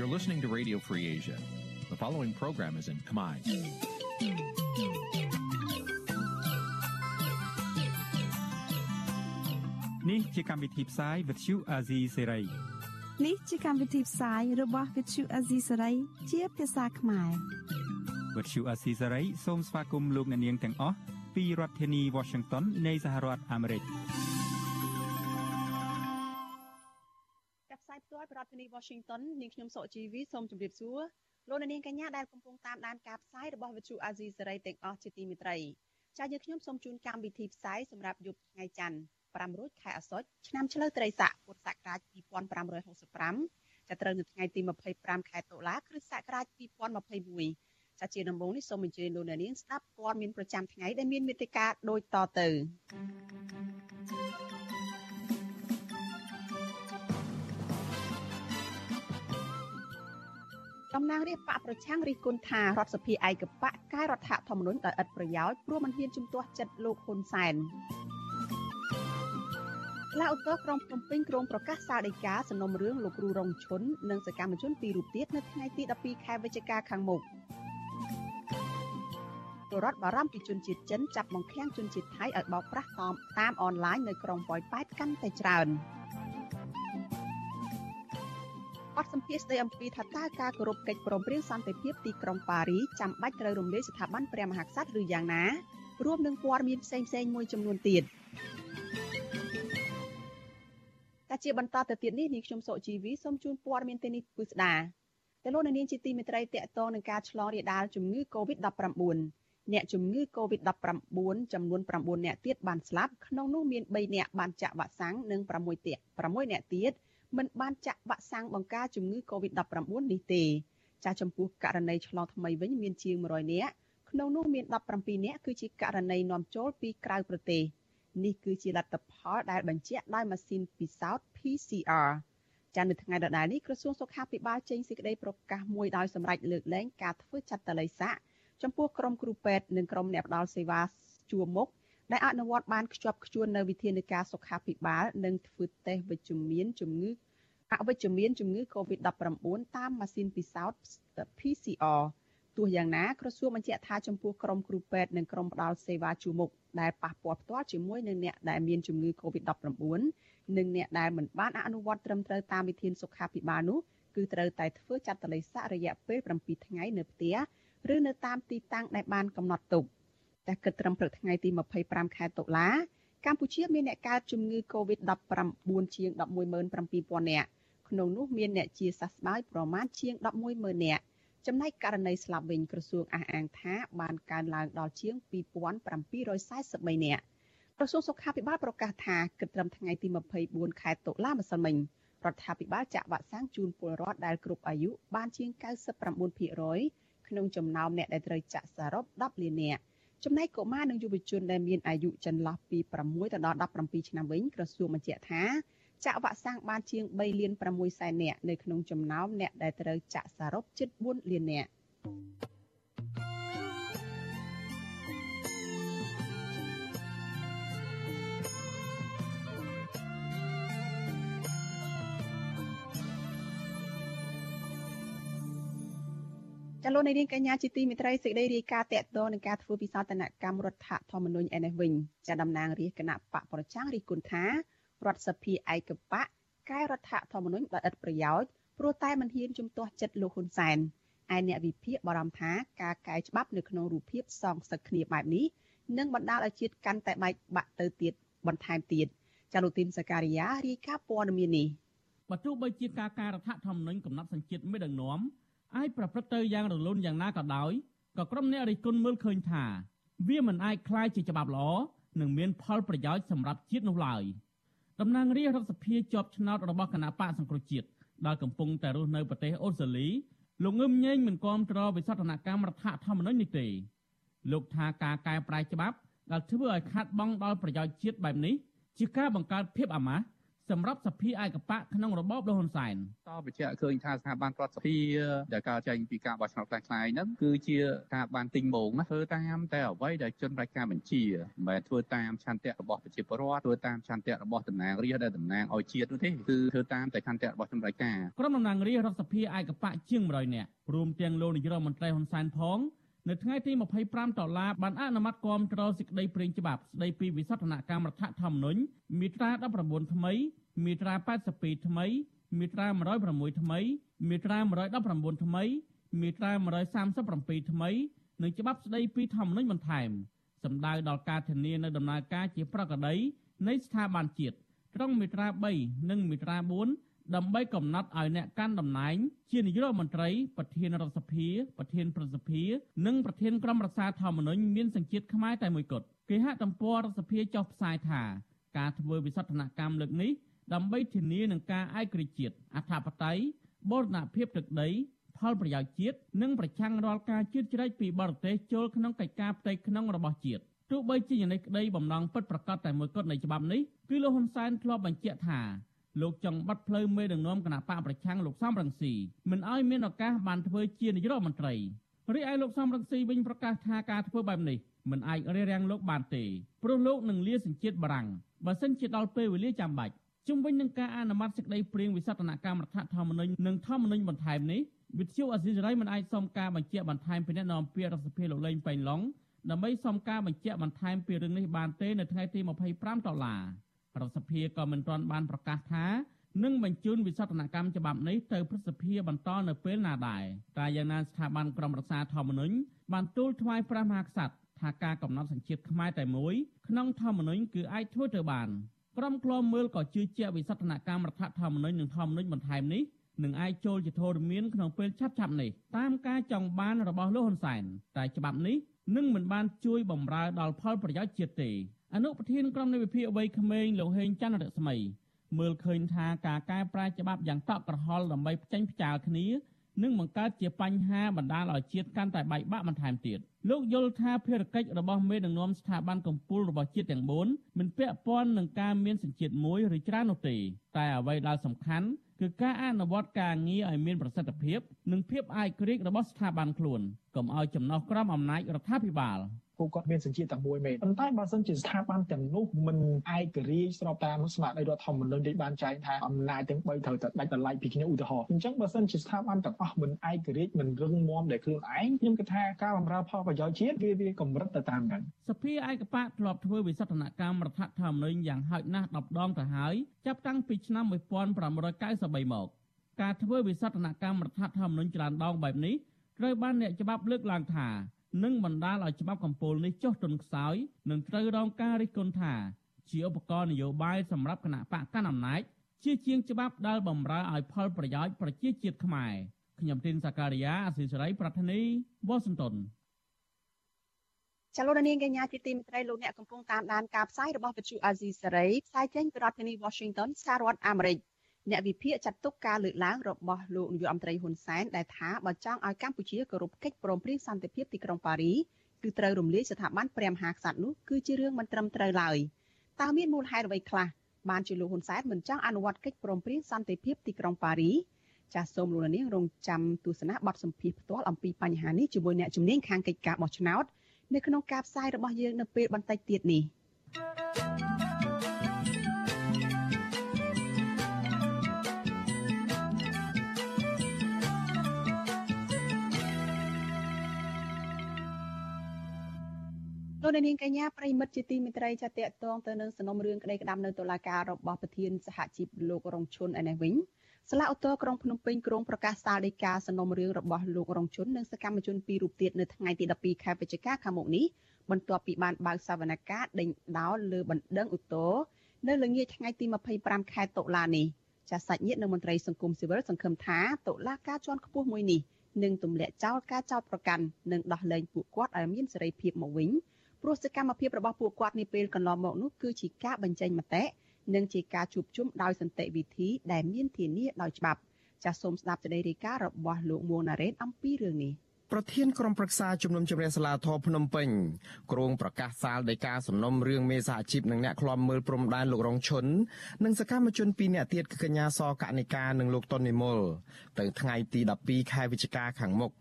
You're listening to Radio Free Asia. The following program is in Khmer. នេះជាកម្មវិធីផ្សាយ Vuthu Azizi Serai នេះជាកម្មវិធីផ្សាយរបស់ Vuthu Azizi Serai ជាភាសាខ្មែរ Vuthu Azizi Serai សូមស្វាគមន៍លោកអ្នកនាងទាំងអស់ពីរដ្ឋធានី Washington នៃសហរដ្ឋអាមេរិក Washington នាងខ្ញុំសុកជីវីសូមជម្រាបសួរលោកអ្នកនាងកញ្ញាដែលកំពុងតាមដានការផ្សាយរបស់ Vuthu Azizi Serai ទាំងអស់ជាទីមេត្រីចា៎យើងខ្ញុំសូមជូនកម្មវិធីផ្សាយសម្រាប់យប់ថ្ងៃច័ន្ទ5រោចខែអាសត់ឆ្នាំឆ្លូវត្រីស័កពុទ្ធសករាជ2565ចាប់ត្រូវនៅថ្ងៃទី25ខែតុលាគ្រិស្តសករាជ2021ចាជាដំបូងនេះសូមអញ្ជើញលោកអ្នកនាងស្ដាប់ព័ត៌មានប្រចាំថ្ងៃដែលមានមេត្តាដូចតទៅ តំណាងរាស្ត្របកប្រឆាំងរិះគន់ថារដ្ឋសភាឯកបកកែរដ្ឋធម្មនុញ្ញដោយឥតប្រយោជន៍ព្រោះមិនហ៊ានជំទាស់ចិត្តលោកហ៊ុនសែនឡាឧទ្ធរក្រុងភ្នំពេញក្រុងប្រកាសសាលដីកាសំណុំរឿងលោកគ្រូរងឈុននិងសកម្មជនពីររូបទៀតនៅថ្ងៃទី12ខែវិច្ឆិកាខាងមុខពលរដ្ឋបារម្ភពីជនជាតិចិនចាប់បង្ខាំងជនជាតិថៃឲ្យបោកប្រាស់តាមតាមអនឡាញនៅក្រុងប៉ោយប៉ែតកាន់តែច្រើន បទសម្ភាសន៍ស្ដីអំពីថាតើការគោរពកិច្ចព្រមព្រៀងសន្តិភាពទីក្រុងប៉ារីចាំបាច់ត្រូវរំលាយស្ថាប័នព្រះមហាក្សត្រឬយ៉ាងណារួមនឹងព័ត៌មានផ្សេងៗមួយចំនួនទៀតតែជាបន្តទៅទៀតនេះនាងខ្ញុំសុជីវីសូមជូនព័ត៌មានទីនេះពិស្ដាតើលោកនាងជាទីមេត្រីតកតងនឹងការឆ្លងរាលដាលជំងឺ Covid-19 អ្នកជំងឺ Covid-19 ចំនួន9អ្នកទៀតបានស្លាប់ក្នុងនោះមាន3អ្នកបានចាក់វ៉ាក់សាំងនិង6ទៀត6អ្នកទៀត មិនបានចាក់វ៉ាក់សាំងបង្ការជំងឺ Covid-19 នេះទេចាស់ចំពោះករណីឆ្លងថ្មីវិញមានជាង100នាក់ក្នុងនោះមាន17នាក់គឺជាករណីនាំចូលពីក្រៅប្រទេសនេះគឺជាលទ្ធផលដែលបញ្ជាក់ដោយម៉ាស៊ីនពិសោធន៍ PCR ចានៅថ្ងៃដដែលនេះក្រសួងសុខាភិបាលចេញសេចក្តីប្រកាសមួយដោយសម្រេចលើកលែងការធ្វើចាត់តល័យស័កចំពោះក្រុមគ្រូពេទ្យនិងក្រុមអ្នកផ្ដល់សេវាជួរមុខ ដែលអនុវត្តបានខ្ជាប់ខ្ជួននៅវិធានការសុខាភិបាល និងធ្វើតេស្តវិជ្ជមានជំងឺអវិជ្ជមានជំងឺ Covid-19 តាមម៉ាស៊ីនពិសោធន៍ PCR ទោះយ៉ាងណាក្រសួងបញ្ជាក់ថាចំពោះក្រុមគ្រូពេទ្យនិងក្រុមផ្ដល់សេវាជួរមុខដែលប៉ះពាល់ផ្ទាល់ជាមួយនឹងអ្នកដែលមានជំងឺ Covid-19 និងអ្នកដែលមិនបានអនុវត្តត្រឹមត្រូវតាមវិធានសុខាភិបាលនោះគឺត្រូវតែធ្វើចាត់តល័យស័ករយៈពេល7ថ្ងៃនៅផ្ទះឬនៅតាមទីតាំងដែលបានកំណត់ទុក តែគិតត្រឹមព្រឹកថ្ងៃទី25ខែតុលាកម្ពុជាមានអ្នកកើតជំងឺ Covid-19 ជាង117,000នាក់ក្នុងនោះមានអ្នកជាសះស្បើយប្រមាណជាង110,000នាក់ចំណែកករណីស្លាប់វិញក្រសួងអះអាងថាបានកើនឡើងដល់ជាង2743នាក់ក្រសួងសុខាភិបាលប្រកាសថាគិតត្រឹមថ្ងៃទី24ខែតុលាម្សិលមិញរដ្ឋាភិបាលចាក់វ៉ាក់សាំងជូនពលរដ្ឋដែលគ្រប់អាយុបានជាង99%ក្នុងចំណោមអ្នកដែលត្រូវចាក់សរុប10លាននាក់ ចំណែកកុមារនិងយុវជនដែលមានអាយុចន្លោះពី6ទៅដល់17ឆ្នាំវិញក្រសួងបញ្ជាក់ថាចាក់វ៉ាក់សាំងបានជាង3លាន6សែននាក់នៅក្នុងចំណោមអ្នកដែលត្រូវចាក់សរុបជិត4លាននាក់ ចលនានាងកញ្ញាជាទីមេត្រីសេចក្តីរាយការណ៍តកតនឹងការធ្វើពិសោធនកម្មរដ្ឋធម្មនុញ្ញឯនេះវិញចាតំណាងរាជគណៈបកប្រឆាំងរិះគន់ថារដ្ឋសភាឯកបកកែរដ្ឋធម្មនុញ្ញដោយឥតប្រយោជន៍ព្រោះតែមិនហ៊ានជំទាស់ចិត្តលោកហ៊ុនសែនឯអ្នកវិភាគបារម្ភថាការកែច្បាប់នៅក្នុងរូបភាពសងសឹកគ្នាបែបនេះនឹងបណ្ដាលឲ្យជាតិកាន់តែបែកបាក់ទៅទៀតបន្ថែមទៀតចាលោកទីនសការីយ៉ារាយការណ៍ព័ត៌មាននេះបើទោះបីជាការកែរដ្ឋធម្មនុញ្ញកំណត់សញ្ជាតិមេដឹកនាំ អាចប្រព្រឹត្តទៅយ៉ាងរលូនយ៉ាងណាក៏ដោយក៏ក្រុមអ្នករិះគន់មើលឃើញថា វាមិនអាចคล้ายជាច្បាប់ល្អនិងមានផលប្រយោជន៍សម្រាប់ជាតិនោះឡើយ។តំណាងរាស្ត្ររដ្ឋសភាជាប់ឆ្នោតរបស់គណៈបកសង្គ្រោះជាតិដែលកំពុងតែរស់នៅប្រទេសអូស្ត្រាលីលោកងឹមញែងមិនគាំទ្រវិសោធនកម្មរដ្ឋធម្មនុញ្ញនេះទេលោកថាការកែប្រែច្បាប់ដែលធ្វើឲ្យខាត់បងដល់ប្រយោជន៍ជាតិបែបនេះជាការបង្កើតភាពអាម៉ាស់ សសម្រាប់សភាឯកបកក្នុងរបបលហ៊ុនសែនតបញ្ជាក់ឃើញថាស្ថាប័នរដ្ឋសភាដែលកើតចេញពីការបោះឆ្នោតខ្លាំងៗហ្នឹងគឺជាស្ថាប័នទិញម៉ងណាធ្វើតាមតែអ្វីដែលជនប្រជាការបញ្ជាមិនមែនធ្វើតាមឆន្ទៈរបស់ប្រជាពលរដ្ឋធ្វើតាមឆន្ទៈរបស់តំណាងរាស្ត្រដែលតំណាងឲ្យជាតិនោះទេគឺធ្វើតាមតែឆន្ទៈរបស់ជនប្រជាការក្រុមតំណាងរាស្ត្ររដ្ឋសភាឯកបកជាង100នាក់រួមទាំងលោកនាយរដ្ឋមន្ត្រីហ៊ុនសែនផងនៅថ្ងៃទី25ដុល្លារបានអនុម័តគាំទ្រសេចក្តីព្រេងច្បាប់ស្តីពីវិសោធនកម្មរដ្ឋធម្មនុញ្ញមាត្រា19ថ្មី មាត្រា82ថ្មី មាត្រា106ថ្មី មាត្រា119ថ្មី មាត្រា137ថ្មីនិងច្បាប់ស្តីពីធម្មនុញ្ញបន្ថែមសម្ដៅដល់ការធានានៅដំណើរការជាប្រក្រតីនៃស្ថាប័នជាតិត្រង់មាត្រា3និងមាត្រា4ដើម្បីកំណត់ឲ្យអ្នកកាន់តំណែងជានាយករដ្ឋមន្ត្រីប្រធានរដ្ឋសភាប្រធានប្រសិទ្ធិនិងប្រធានក្រុមរក្សាធម្មនុញ្ញមានសញ្ជាតិខ្មែរតែមួយគត់គេហទំព័ររដ្ឋសភាចុះផ្សាយថាការធ្វើវិសោធនកម្មលើកនេះ ដើម្បីធានានឹងការឯករាជ្យជាតិអធិបតេយ្យបូរណភាពទឹកដី ផលប្រយោជន៍ជាតិនិងប្រឆាំងរាល់ការជឿជ្រែកពីបរទេសចូលក្នុងកិច្ចការផ្ទៃក្នុងរបស់ជាតិទោះបីជាយ៉ាងនេះក្តីបំណងពិតប្រកបតែមួយគត់នៃច្បាប់នេះគឺលោកហ៊ុនសែនធ្លាប់បញ្ជាក់ថាលោកចង់បាត់ផ្លូវមេដឹកនាំគណៈបកប្រឆាំងលោកសំរងស៊ីមិនឲ្យមានឱកាសបានធ្វើជានាយករដ្ឋមន្ត្រីរីឯលោកសំរងស៊ីវិញប្រកាសថាការធ្វើបែបនេះមិនអាចរារាំងលោកបានទេព្រោះលោកនឹងលាសញ្ជាតិបារាំងបើសិនជាដល់ពេលវេលាចាំបាច់ ជុំវិញនឹងការអនុម័តសេចក្តីព្រាងវិសោធនកម្មរដ្ឋធម្មនុញ្ញនិងធម្មនុញ្ញបន្ថែមនេះវិទ្យុអស៊ីសេរីមិនអាចសុំការបញ្ជាក់បន្ថែមពីអ្នកនាំពាក្យរដ្ឋសភាលោកលេងប៉ៃឡុងដើម្បីសុំការបញ្ជាក់បន្ថែមពីរឿងនេះបានទេនៅថ្ងៃទី25ដុល្លាររដ្ឋសភាក៏មិនទាន់បានប្រកាសថានឹងបញ្ជូនវិសោធនកម្មច្បាប់នេះទៅព្រឹទ្ធសភាបន្តនៅពេលណាដែរតែយ៉ាងណាស្ថាប័នក្រមរក្សាធម្មនុញ្ញបានទូលថ្វាយព្រះមហាក្សត្រថាការកំណត់សញ្ជាតិខ្មែរតែមួយក្នុងធម្មនុញ្ញគឺអាចធ្វើទៅបាន ក្រុមឃ្លាំមើលក៏ជឿជាក់វិសោធនកម្មរដ្ឋធម្មនុញ្ញនិងធម្មនុញ្ញបន្ថែមនេះនឹងអាចចូលជាធរមានក្នុងពេលឆាប់ៗនេះតាមការចង់បានរបស់លោកហ៊ុនសែនតែច្បាប់នេះនឹងមិនបានជួយបំរើដល់ផលប្រយោជន៍ជាតិទេអនុប្រធានក្រុមនៃវិភាគវ័យក្មេងលោកហេងច័ន្ទរស្មីមើលឃើញថាការកែប្រែច្បាប់យ៉ាងតក់ក្រហល់ដើម្បីផ្ចាញ់ផ្ចាលគ្នា នឹងបង្កើតជាបញ្ហាបណ្ដាលឲ្យជាតិកាន់តែបែកបាក់បន្ថែមទៀតលោកយល់ថាភារកិច្ចរបស់មេដឹកនាំស្ថាប័នកម្ពុជារបស់ជាតិទាំង4មិនពាក់ព័ន្ធនឹងការមានសញ្ជាតិមួយឬច្រើននោះទេតែអ្វីដែលសំខាន់គឺការអនុវត្តការងារឲ្យមានប្រសិទ្ធភាព និងភាពឯករាជ្យរបស់ស្ថាប័នខ្លួនកុំឲ្យចំណោះក្រមអំណាចរដ្ឋាភិបាល ពួកគាត់មានសញ្ជាតិតែមួយមែនប៉ុន្តែបើសិនជាស្ថាប័នទាំងនោះមិនឯករាជ្យស្របតាមស្មារតីរដ្ឋធម្មនុញ្ញដែលបានចែងថាអំណាចទាំង3ត្រូវតែដាច់ដライពីគ្នាឧទាហរណ៍អញ្ចឹងបើសិនជាស្ថាប័នទាំងអស់មិនឯករាជ្យមិនរឹងមាំដោយខ្លួនឯងខ្ញុំគិតថាការបម្រើផលប្រយោជន៍ជាតិវាវាកម្រិតទៅតាមហ្នឹងសភាឯកបកធ្លាប់ធ្វើវិសោធនកម្មរដ្ឋធម្មនុញ្ញយ៉ាងហោចណាស់10ដងទៅហើយចាប់តាំងពីឆ្នាំ1593មកការធ្វើវិសោធនកម្មរដ្ឋធម្មនុញ្ញច្រើនដងបែបនេះត្រូវបានអ្នកច្បាប់លើកឡើងថា នឹងបណ្ដាលឲ្យច្បាប់កម្ពុជានេះចុះទន់ខ្សោយនិងត្រូវរងការរិះគន់ថា ជាឧបករណ៍នយោបាយសម្រាប់គណៈបកកណ្ដាលអំណាចជាជាងច្បាប់ដែលបំរើឲ្យផលប្រយោជន៍ប្រជាជាតិខ្មែរខ្ញុំទីនសាការីយ៉ាអសិសរីប្រធានីវ៉ាស៊ីនតោនចលនាកញ្ញាជាទីមេត្រីលោកអ្នកកំពុងតាមដានការផ្សាយរបស់វិទ្យុអាស៊ីសេរីផ្សាយចេញពីរដ្ឋធានី Washington សហរដ្ឋអាមេរិក អ្នកវិភាគចាត់ទុកការលើកឡើងរបស់លោកនាយករដ្ឋមន្ត្រីហ៊ុនសែនដែលថាបើចង់ឲ្យកម្ពុជាគោរពកិច្ចព្រមព្រៀងសន្តិភាពទីក្រុងប៉ារីគឺត្រូវរំលាយស្ថាប័នព្រះមហាក្សត្រនោះគឺជារឿងមិនត្រឹមត្រូវឡើយតើមានមូលហេតុអ្វីខ្លះបានជាលោកហ៊ុនសែនមិនចង់អនុវត្តកិច្ចព្រមព្រៀងសន្តិភាពទីក្រុងប៉ារីចាសសូមលោកនាងរងចាំទស្សនាបទសម្ភាសផ្ទាល់អំពីបញ្ហានេះជាមួយអ្នកជំនាញខាងកិច្ចការបោះឆ្នោតនៅក្នុងការផ្សាយរបស់យើងនៅពេលបន្តិចទៀតនេះ។ លោកនាងកញ្ញាប្រិមិត្តជាទីមេត្រីចាតតងទៅនឹងសំណុំរឿងក្តីក្តាំនៅតុលាការរបស់ប្រធានសហជីពលោករងឈុនឯនេះវិញសាលាឧទ្ធរក្រុងភ្នំពេញក្រុងប្រកាសសាលដីកាសំណុំរឿងរបស់លោករងឈុននិងសកម្មជនពីររូបទៀតនៅថ្ងៃទី12ខែវិច្ឆិកាខាងមុខនេះបន្ទាប់ពីបានបើកសវនកម្មដេញដោលលើបណ្ដឹងឧទ្ធរនៅល្ងាចថ្ងៃទី25ខែតុលានេះចាសសាច់ញាតិនិងមន្ត្រីសង្គមស៊ីវិលសង្ឃឹមថាតុលាការជាន់ខ្ពស់មួយនេះនឹងទម្លាក់ចោលការចោទប្រកាន់និងដោះលែងពួកគាត់ឲ្យមានសេរីភាពមកវិញ ព្រោះសកម្មភាពរបស់ពួកគាត់នាពេលកន្លងមកនោះគឺជាការបញ្ចេញមតិនិងជាការជួបជុំដោយសន្តិវិធីដែលមានធានាដោយច្បាប់ចាសសូមស្ដាប់សេចក្តីរាយការណ៍របស់លោកមួងណារ៉េតអំពីរឿងនេះប្រធានក្រុមប្រឹក្សាជំនុំជម្រះសាលាធរភ្នំពេញក្រុងប្រកាសសាលដីកាសំណុំរឿងមេសហជីពនិងអ្នកឃ្លាំមើលព្រំដែនលោករងឈុននិងសកម្មជនពីរនាក់ទៀតគឺកញ្ញាសកនិកានិងលោកតុននិមលទៅថ្ងៃទី12ខែវិច្ឆិកាខាងមុខ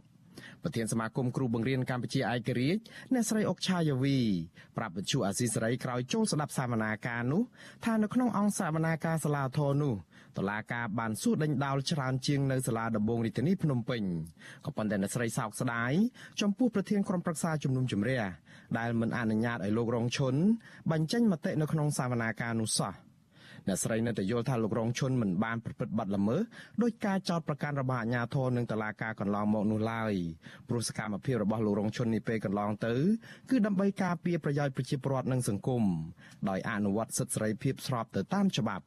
ប្រធានសមាគមគ្រូបង្រៀនកម្ពុជាឯករាជ្យអ្នកស្រីអុកឆាយាវីប្រាប់វិទ្យុអាស៊ីសេរីក្រោយចូលស្ដាប់សវនាការនោះថានៅក្នុងអង្គសវនាការសាលាធរនោះតុលាការបានសួរដេញដោលច្រើនជាងនៅសាលាដំបងរាជធានីភ្នំពេញក៏ប៉ុន្តែអ្នកស្រីសោកស្ដាយចំពោះប្រធានក្រុមប្រឹក្សាជំនុំជម្រះដែលមិនអនុញ្ញាតឲ្យលោករងឈុនបញ្ចេញមតិនៅក្នុងសវនាការនោះសោះ អ្នកស្រីនៅតែយល់ថាលោករងឈុនមិនបានប្រព្រឹត្តបទល្មើសដោយការចោទប្រកាន់របស់អាជ្ញាធរនិងតុលាការកន្លងមកនោះឡើយព្រោះសកម្មភាពរបស់លោករងឈុននេះពេលកន្លងទៅគឺដើម្បីការពារប្រយោជន៍ប្រជាពលរដ្ឋនិងសង្គមដោយអនុវត្តសិទ្ធិសេរីភាពស្របទៅតាមច្បាប់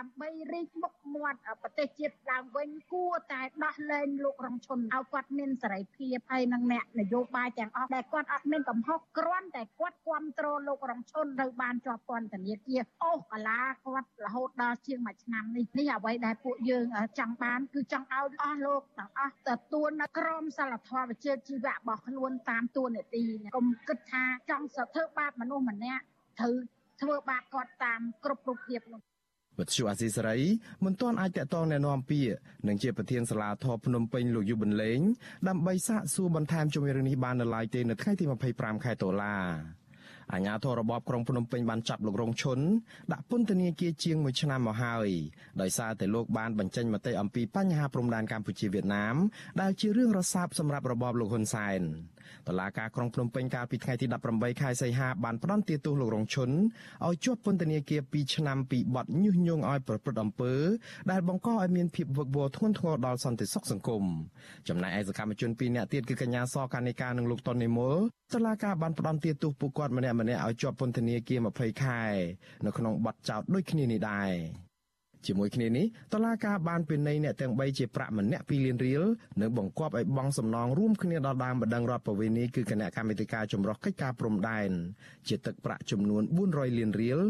ដើម្បីរីកមុខមាត់ប្រទេសជាតិឡើងវិញគួរតែដោះលែងលោករងឈុនឲ្យគាត់មានសេរីភាពហើយនឹងអ្នកនយោបាយទាំងអស់ដែលគាត់អត់មានកំហុសគ្រាន់តែគាត់គ្រប់គ្រងលោករងឈុនទៅបានជាប់ពន្ធនាគារអូសកាលាគាត់រហូតដល់ជាងមួយឆ្នាំនេះនេះអ្វីដែលពួកយើងចង់បានគឺចង់ឲ្យអស់លោកទាំងអស់ទទួលនៅក្រមសីលធម៌វិជ្ជាជីវៈរបស់ខ្លួនតាមទួនាទីកុំគិតថាចង់សធ្វើបាបមនុស្សម្នាក់ត្រូវធ្វើបាបគាត់តាមគ្រប់រូបភាពនោះ វិទ្យុអាស៊ីសេរីមិនទាន់អាចតតងแนะនាំពាក្យនឹងជាប្រធានសាលាធរភ្នំពេញលោកយុបិនលេងដើម្បីសាកសួរបន្ថែមជំរឿងនេះបាននៅឡើយទេនៅថ្ងៃទី25ខែតុលាអាជ្ញាធររបបក្រុងភ្នំពេញបានចាប់លោករងឈុនដាក់ពន្ធនាគារជាង1ឆ្នាំមកហើយដោយសារតែលោកបានបញ្ចេញមតិអំពីបញ្ហាព្រំដែនកម្ពុជាវៀតណាមដែលជារឿងរសើបសម្រាប់របបលោកហ៊ុនសែន តឡាការក្រុងភ្នំពេញកាលពីថ្ងៃទី18ខែសីហាបានផ្តន្ទាទោសលោករងឈុនឲ្យជាប់ពន្ធនាគារ2ឆ្នាំពីបទញុះញង់ឲ្យប្រព្រឹត្តអំពើដែលបង្កឲ្យមានភាពវឹកវរធ្ងន់ធ្ងរដល់សន្តិសុខសង្គមចំណែកឯសកម្មជន2នាក់ទៀតគឺកញ្ញាសកានិកានិងលោកតុននិមលតឡាការបានផ្តន្ទាទោសពួកគាត់ម្នាក់ម្នាក់ឲ្យជាប់ពន្ធនាគារ20ខែនៅក្នុងបទចោទដូចគ្នានេះដែរ ជាមួយគ្នានេះតឡាការបានពិន័យអ្នកទាំង3ជាប្រាក់ម្នាក់2លានរៀលនិងបង្គាប់ឲ្យបង់សំណងរួមគ្នាដល់ដើមបណ្ដឹងរដ្ឋបវេនីគឺគណៈកម្មាធិការចម្រុះកិច្ចការព្រំដែនជាទឹកប្រាក់ចំនួន400លានរៀល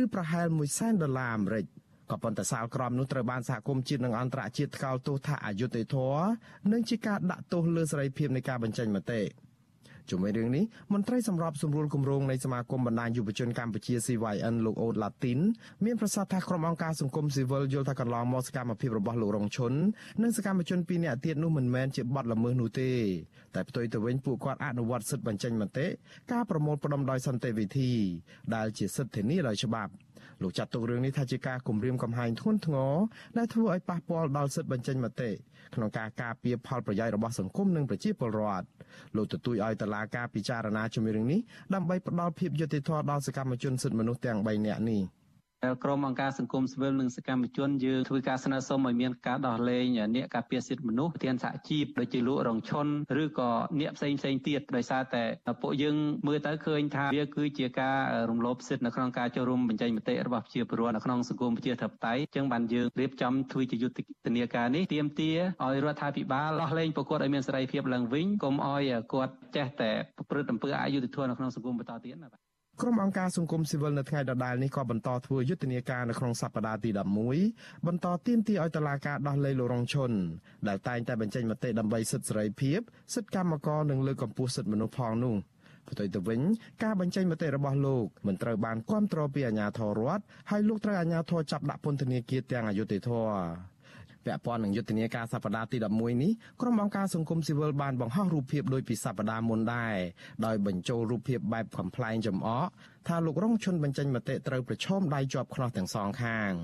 ឬប្រហែល1សែនដុល្លារអាមេរិកក៏ប៉ុន្តែសាលក្រមនោះត្រូវបានសហគមន៍ជាតិនិងអន្តរជាតិថ្កោលទោសថាអយុត្តិធម៌និងជាការដាក់ទោសលើសេរីភាពនៃការបញ្ចេញមតិ ជុំវិញរឿងនេះមន្ត្រីសម្របសម្រួលគម្រោងនៃសមាគមបណ្ដាញយុវជនកម្ពុជា CYN លោកអូតឡាទីនមានប្រសាសន៍ថាក្រុមអង្គការសង្គមស៊ីវិលយល់ថាកន្លងមកសកម្មភាពរបស់លោករងឈុននិងសកម្មជនពីរនាក់ទៀតនោះមិនមែនជាបទល្មើសនោះទេតែផ្ទុយទៅវិញពួកគាត់អនុវត្តសិទ្ធិបញ្ចេញមតិការប្រមូលផ្ដុំដោយសន្តិវិធីដែលជាសិទ្ធិធានាដោយច្បាប់ លោកចាត់ទុករឿងនេះថាជាការគំរាមកំហែងធ្ងន់ធ្ងរដែលធ្វើឲ្យប៉ះពាល់ដល់សិទ្ធិបញ្ចេញមតិក្នុងការការពារផលប្រយោជន៍របស់សង្គមនិងប្រជាពលរដ្ឋលោកទទូចឲ្យតឡាការពិចារណាជំរឿងនេះដើម្បីផ្ដល់ភាពយុត្តិធម៌ដល់សកម្មជនសិទ្ធិមនុស្សទាំង3នាក់នេះ។ ក្រុមអង្គការសង្គមស៊ីវិលនិងសកម្មជនយើងធ្វើការស្នើសុំឲ្យមានការដោះលែងអ្នកការពារសិទ្ធិមនុស្សប្រធានសហជីពដូចជាលោករងឈុនឬក៏អ្នកផ្សេងផ្សេងទៀតដោយសារតែពួកយើងមើលទៅឃើញថាវាគឺជាការរំលោភសិទ្ធិនៅក្នុងការចូលរួមបញ្ចេញមតិរបស់ប្រជាពលរដ្ឋនៅក្នុងសង្គមប្រជាធិបតេយ្យអញ្ចឹងបានយើងរៀបចំធ្វើជាយុទ្ធនាការនេះទាមទារឲ្យរដ្ឋាភិបាលដោះលែងប្រកួតឲ្យមានសេរីភាពឡើងវិញកុំឲ្យគាត់ចេះតែប្រព្រឹត្តអំពើអយុត្តិធម៌នៅក្នុងសង្គមបន្តទៀតណាបាទ ក្រុមអង្គការសង្គមស៊ីវិលនៅថ្ងៃដដែលនេះក៏បន្តធ្វើយុទ្ធនាការនៅក្នុងសប្តាហ៍ទី11បន្តទាមទារឲ្យតុលាការដោះលែងលោករងឈុនដែលតែងតែបញ្ចេញមតិដើម្បីសិទ្ធិសេរីភាពសិទ្ធិកម្មករនិងលើកកម្ពស់សិទ្ធិមនុស្សផងនោះផ្ទុយទៅវិញការបញ្ចេញមតិរបស់លោកមិនត្រូវបានគ្រប់គ្រងពីអាជ្ញាធររដ្ឋហើយលោកត្រូវអាជ្ញាធរចាប់ដាក់ពន្ធនាគារទាំងអយុត្តិធម៌ ពាក់ព័ន្ធនឹងយុទ្ធនាការសប្តាហ៍ទី11នេះក្រុមអង្គការសង្គមស៊ីវិលបានបង្ហោះរូបភាពដោយពីសប្តាហ៍មុនដែរដោយបញ្ចូលរូបភាពបែបកំ pl ែងចំអកថាលោករងឈុនបញ្ចេញមតិត្រូវប្រឈមដៃជាប់ខ្នោះទាំងសងខាង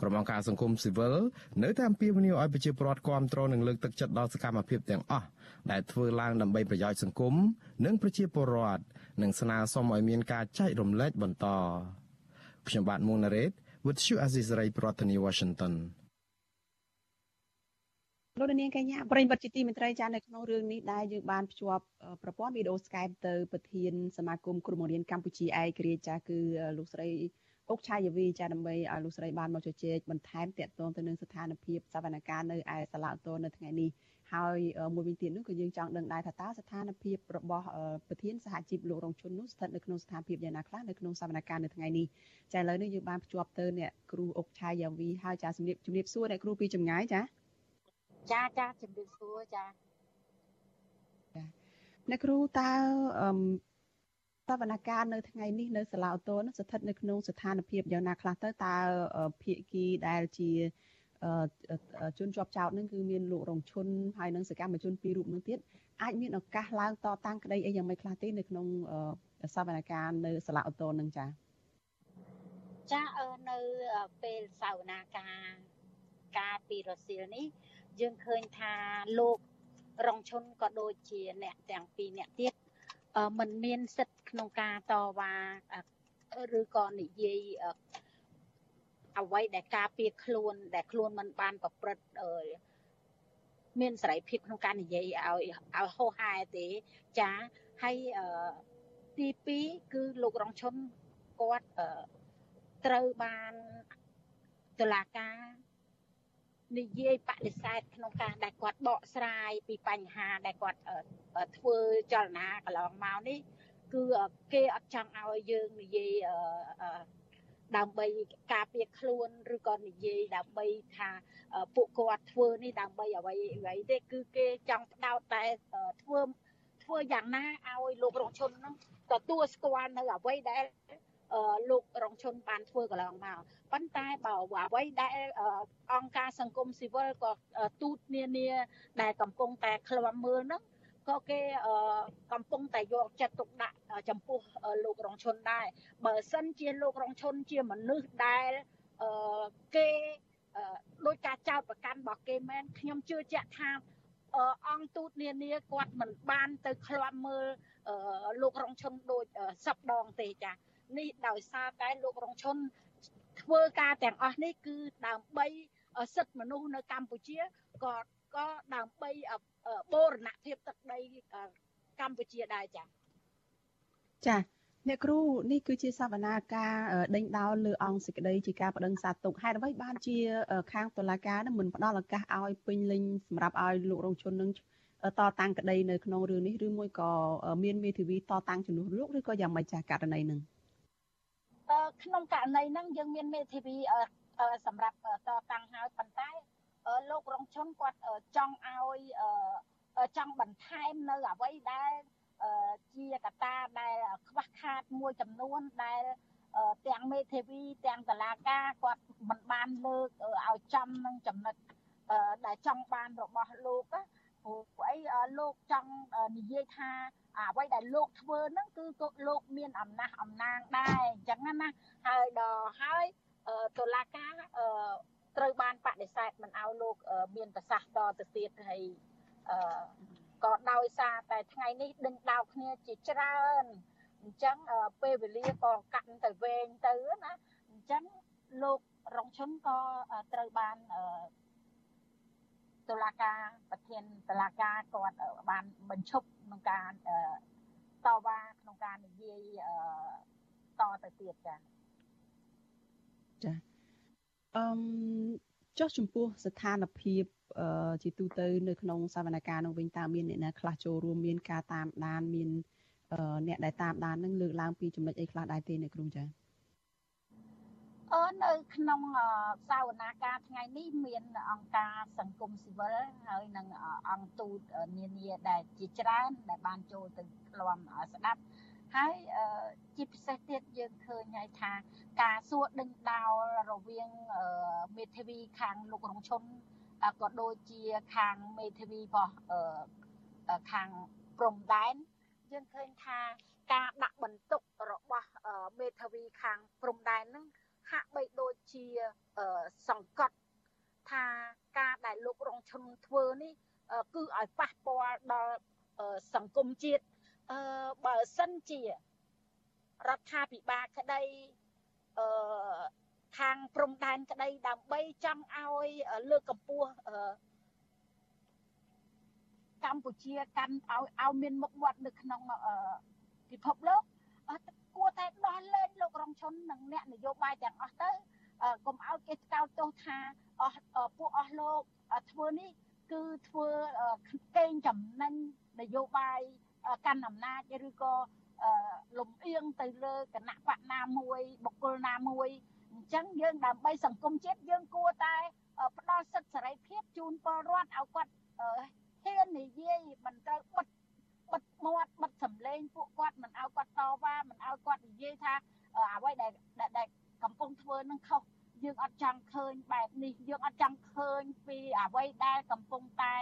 ក្រុមអង្គការសង្គមស៊ីវិលនៅតែអំពាវនាវឲ្យប្រជាពលរដ្ឋគ្រប់គ្រងនិងលើកទឹកចិត្តដល់សកម្មភាពទាំងអស់ដែលធ្វើឡើងដើម្បីប្រយោជន៍សង្គមនិងប្រជាពលរដ្ឋនិងស្នើសុំឲ្យមានការចែករំលែកបន្តខ្ញុំបាទមុងណារ៉េត With you Azizray ប្រធានាទី Washington លោកនាងកញ្ញាប្រិយមិត្តជាទីមេត្រីចានៅក្នុងរឿងនេះដែរយើងបានភ្ជាប់ប្រព័ន្ធវីដេអូ Skype ទៅប្រធានសមាគមគ្រូបង្រៀនកម្ពុជាឯករាជ្យចាគឺលោកស្រីអុកឆាយាវីចាដើម្បីឲ្យលោកស្រីបានមកជជែកបន្ថែមតាក់ទងទៅនឹងស្ថានភាពសវនកម្មនៅឯសាលាឧទ្ធរនៅថ្ងៃនេះហើយមួយវិញទៀតនោះក៏យើងចង់ដឹងដែរថាតើស្ថានភាពរបស់ប្រធានសហជីពលោករងជុននោះស្ថិតនៅក្នុងស្ថានភាពយ៉ាងណាខ្លះនៅក្នុងសវនកម្មនៅថ្ងៃនេះចាឥឡូវនេះយើងបានភ្ជាប់ទៅអ្នកគ្រូអុកឆាយាវីហើយចាជំរាបជំរាបសួរអ្នកគ្រូពីចម្ងាយចា ចាចាជំរាបសួរចាអ្នកគ្រូតើអឺតវនកម្មនៅថ្ងៃនេះនៅសាឡាអូតូនោះស្ថិតនៅក្នុងស្ថានភាពយ៉ាងណាខ្លះទៅតើភាគីដែលជាជនជាប់ចោតនឹងគឺមានលោករងឈុនហើយនិងសកម្មជនពីររូបនឹងទៀតអាចមានឱកាសឡើងតតាំងក្តីអីយ៉ាងម៉េចខ្លះទេនៅក្នុងសវនកម្មនៅសាឡាអូតូនឹងចា៎ចានៅពេលសវនាការការពីរសៀលនេះ យើងឃើញថាលោករងឈុនក៏ដូចជាអ្នកទាំងពីរអ្នកទៀតมันមានសិទ្ធិក្នុងការតវ៉ាឬក៏និយាយអ្វីដែលការពារខ្លួន ដែលខ្លួនមិនបានប្រព្រឹត្តមានសេរីភាពក្នុងការនិយាយឲ្យឲ្យហោហែទេចាហើយទី2គឺលោករងឈុនគាត់ត្រូវបានតុលាការ និយាយបដិសេធក្នុងការដែលគាត់បកស្រាយពីបញ្ហាដែលគាត់ធ្វើចលនាកន្លងមកនេះគឺគេអត់ចង់ឲ្យយើងនិយាយដើម្បីការពារខ្លួនឬក៏និយាយដើម្បីថាពួកគាត់ធ្វើនេះដើម្បីអ្វីអ្វីទេគឺគេចង់ផ្ដោតតែធ្វើធ្វើយ៉ាងណាឲ្យលោករងជនហ្នឹងទទួលស្គាល់នៅអ្វីដែល លោករងឈុនបានធ្វើកន្លងមកប៉ុន្តែបើអ្វីដែលអង្គការសង្គមស៊ីវិលក៏ទូតនានាដែលកំពុងតែឃ្លាំមើលហ្នឹងក៏គេកំពុងតែយកចិត្តទុកដាក់ចំពោះលោករងឈុនដែរបើសិនជាលោករងឈុនជាមនុស្សដែលគេដោយការចោទប្រកាន់របស់គេមែនខ្ញុំជឿជាក់ថាអង្គទូតនានាគាត់មិនបានទៅឃ្លាំមើលលោករងឈុនដូចសពដងទេចា នេះដោយសារតែលោករងឈុនធ្វើការទាំងអស់នេះគឺដើម្បីសិទ្ធិមនុស្សនៅកម្ពុជាក៏ក៏ដើម្បីបូរណភាពទឹកដីកម្ពុជាដែរចា៎ចា៎អ្នកគ្រូនេះគឺជាសវនាការដេញដោលលើអង្គសេចក្តីជាការបដិងសាទុកហេតុអ្វីបានជាខាងតុលាការនឹងមិនផ្ដល់ឱកាសឲ្យពេញលេញសម្រាប់ឲ្យលោករងជននឹងតតាំងក្តីនៅក្នុងរឿងនេះឬមួយក៏មានមេធាវីតតាំងជំនួសលោកឬក៏យ៉ាងម៉េចចាស់ករណីនឹង ក្នុងករណីហ្នឹងយើងមានមេធាវីសម្រាប់តតាំងហើយប៉ុន្តែលោករងឈុនគាត់ចង់ឲ្យចង់បន្ថែមនៅអ្វីដែលជាកត្តាដែលខ្វះខាតមួយចំនួនដែលទាំងមេធាវីទាំងតឡាការគាត់មិនបានលើកឲ្យចំនឹងចំណុចដែលចង់បានរបស់លោក ព្រោះអីលោកចង់និយាយថាអ្វីដែលលោកធ្វើហ្នឹងគឺលោកមានអំណះអំណាងដែរអញ្ចឹងណាហើយដល់ហើយតុលាការត្រូវបានបដិសេធមិនឲ្យលោកមានប្រសាសន៍តទៅទៀតហើយក៏ដោយសារតែថ្ងៃនេះដេញដោលគ្នាជាច្រើនអញ្ចឹងពេលវេលាក៏កាន់ទៅវែងទៅណាអញ្ចឹងលោករងឈុនក៏ត្រូវបាន តុលាការប្រធានតុលាការគាត់បានបញ្ឈប់ក្នុងការតវ៉ាក្នុងការនិយាយតទៅទៀតចា៎ចាអឺចុះចំពោះស្ថានភាពជាទូទៅនៅក្នុងសវនកម្មនឹងវិញតើមានអ្នកណាខ្លះចូលរួមមានការតាមដានមានអ្នកដែលតាមដាននឹងលើកឡើងពីចំណុចអីខ្លះដែរទេអ្នកគ្រូចា៎ អឺនៅក្នុងសវនាការថ្ងៃនេះមានអង្គការសង្គមស៊ីវិលហើយនិងអង្គទូតនានាដែលជាច្រើន ដែលបានចូលទៅឃ្លាំស្ដាប់ហើយជាពិសេសទៀតយើងឃើញហើយថា ការសួរដេញដោលរវាងមេធាវីខាងលោករងឈុនក៏ដូចជាខាងមេធាវីរបស់ខាងព្រំដែនយើងឃើញថាការដាក់បន្ទុករបស់មេធាវីខាងព្រំដែនហ្នឹង ហាក់បីដូចជាសង្កត់ថាការដែលលោករងឈុនធ្វើនេះគឺឲ្យប៉ះពាល់ដល់សង្គមជាតិអឺបើសិនជារដ្ឋាភិបាលក្តីអឺខាងព្រំដែនក្តីដើម្បីចង់ឲ្យលើកកម្ពស់អឺកម្ពុជាកាន់ឲ្យឲ្យមានមុខមាត់នៅក្នុងពិភពលោកគួ រតែដោះលែងលោករងឈុននិងអ្នកនយោបាយទាំងអស់ទៅកុំឲ្យគេស្កោតទោសថាអស់ពួកអស់លោកធ្វើនេះគឺធ្វើកេងចំណេញនយោបាយកាន់អំណាចឬក៏លំអៀងទៅលើគណៈបកណាមួយបុគ្គលណាមួយអញ្ចឹងយើងដើម្បីសង្គមជាតិយើងគួរតែផ្ដល់សិទ្ធិសេរីភាពជូនពលរដ្ឋឲ្យគាត់ហ៊ាននិយាយមិនត្រូវបិទ បិទមាត់បិទសម្លេងពួកគាត់មិនឲ្យគាត់តវ៉ាមិនឲ្យគាត់និយាយថាអ្វីដែលដែលកំពុងធ្វើនឹងខុសយើងអត់ចង់ឃើញបែបនេះយើងអត់ចង់ឃើញពីអ្វីដែលកំពុងតែ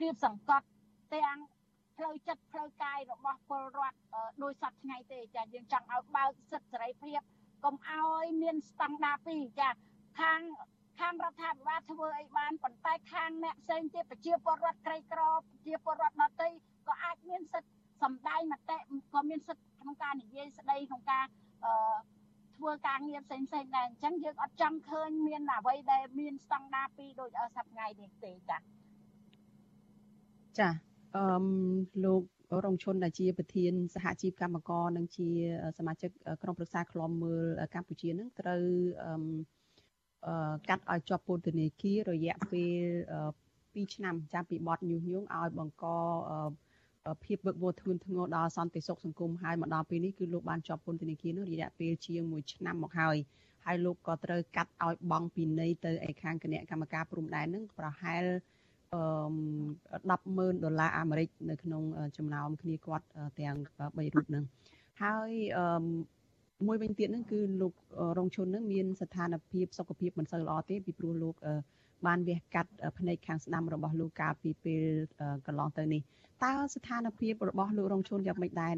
គៀបសង្កត់ទាំងផ្លូវចិត្តផ្លូវកាយរបស់ពលរដ្ឋដោយសពថ្ងៃទេចាយើងចង់ឲ្យបើកសិទ្ធិសេរីភាពកុំឲ្យមានស្តង់ដារពីរចាខាង ខាងរដ្ឋាភិបាលធ្វើអីបានប៉ុន្តែខាងអ្នកផ្សេងទៀតប្រជាពលរដ្ឋក្រីក្រប្រជាពលរដ្ឋដទៃក៏អាចមានសិទ្ធិសម្ដែងមតិក៏មានសិទ្ធិក្នុងការនិយាយស្ដីក្នុងការអឺធ្វើការងារផ្សេងផ្សេងដែរអញ្ចឹងយើងអត់ចង់ឃើញមានអ្វីដែលមានស្តង់ដារពីរដូចសប្ថ្ងៃនេះទេចាចាអឺលោករងឈុនដែលជាប្រធានសហជីពកម្មករនិងជាសមាជិកក្រុមប្រឹក្សាឃ្លាំមើលកម្ពុជានឹងត្រូវអឺ កាត់ឲ្យជាប់ពន្ធនាគាររយៈពេល2ឆ្នាំចាប់ពីបទញុះញង់ឲ្យបង្កភាពវឹកវរធ្ងន់ធ្ងរដល់សន្តិសុខសង្គមហើយមកដល់ពេលនេះគឺលោកបានជាប់ពន្ធនាគារនោះរយៈពេលជាង1ឆ្នាំមកហើយហើយលោកក៏ត្រូវកាត់ឲ្យបង់ពីនៃទៅឯខាងគណៈកម្មការព្រំដែននឹងប្រហែលអឺ100,000ដុល្លារអាមេរិកនៅក្នុងចំណោមគ្នាគាត់ទាំង3រូបនឹងហើយអឺ មួយវិញទៀតហ្នឹងគឺលោករងឈុនហ្នឹងមានស្ថានភាពសុខភាពមិនសូវល្អទេពីព្រោះលោកបានវះកាត់ភ្នែកខាងស្ដាំរបស់លោកកាលពីពេលកន្លងទៅនេះតើស្ថានភាពរបស់លោករងឈុនយ៉ាងម៉េចដែរ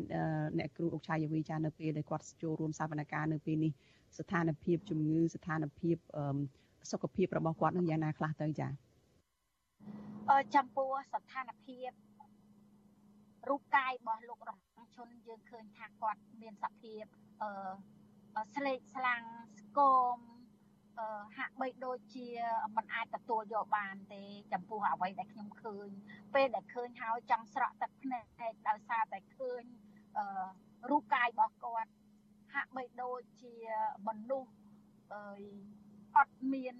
អ្នកគ្រូអុកឆាយាវីចានៅពេលដែលគាត់ចូលរួមសវនកម្មនៅពេលនេះស្ថានភាពជំងឺស្ថានភាពសុខភាពរបស់គាត់នឹងយ៉ាងណាខ្លះទៅចាចំពោះស្ថានភាពរូបកាយរបស់លោករង ឈុនយើងឃើញថាគាត់មានសភាពអឺស្លេកស្លាំងស្គមអឺហាក់បីដូចជាមិនអាចទទួលយកបានទេចំពោះអ្វីដែលខ្ញុំឃើញ ពេលដែលឃើញហើយចង់ស្រក់ទឹកភ្នែកដោយសារតែឃើញអឺរូបកាយរបស់គាត់ហាក់បីដូចជាមនុស្សអឺអត់មាន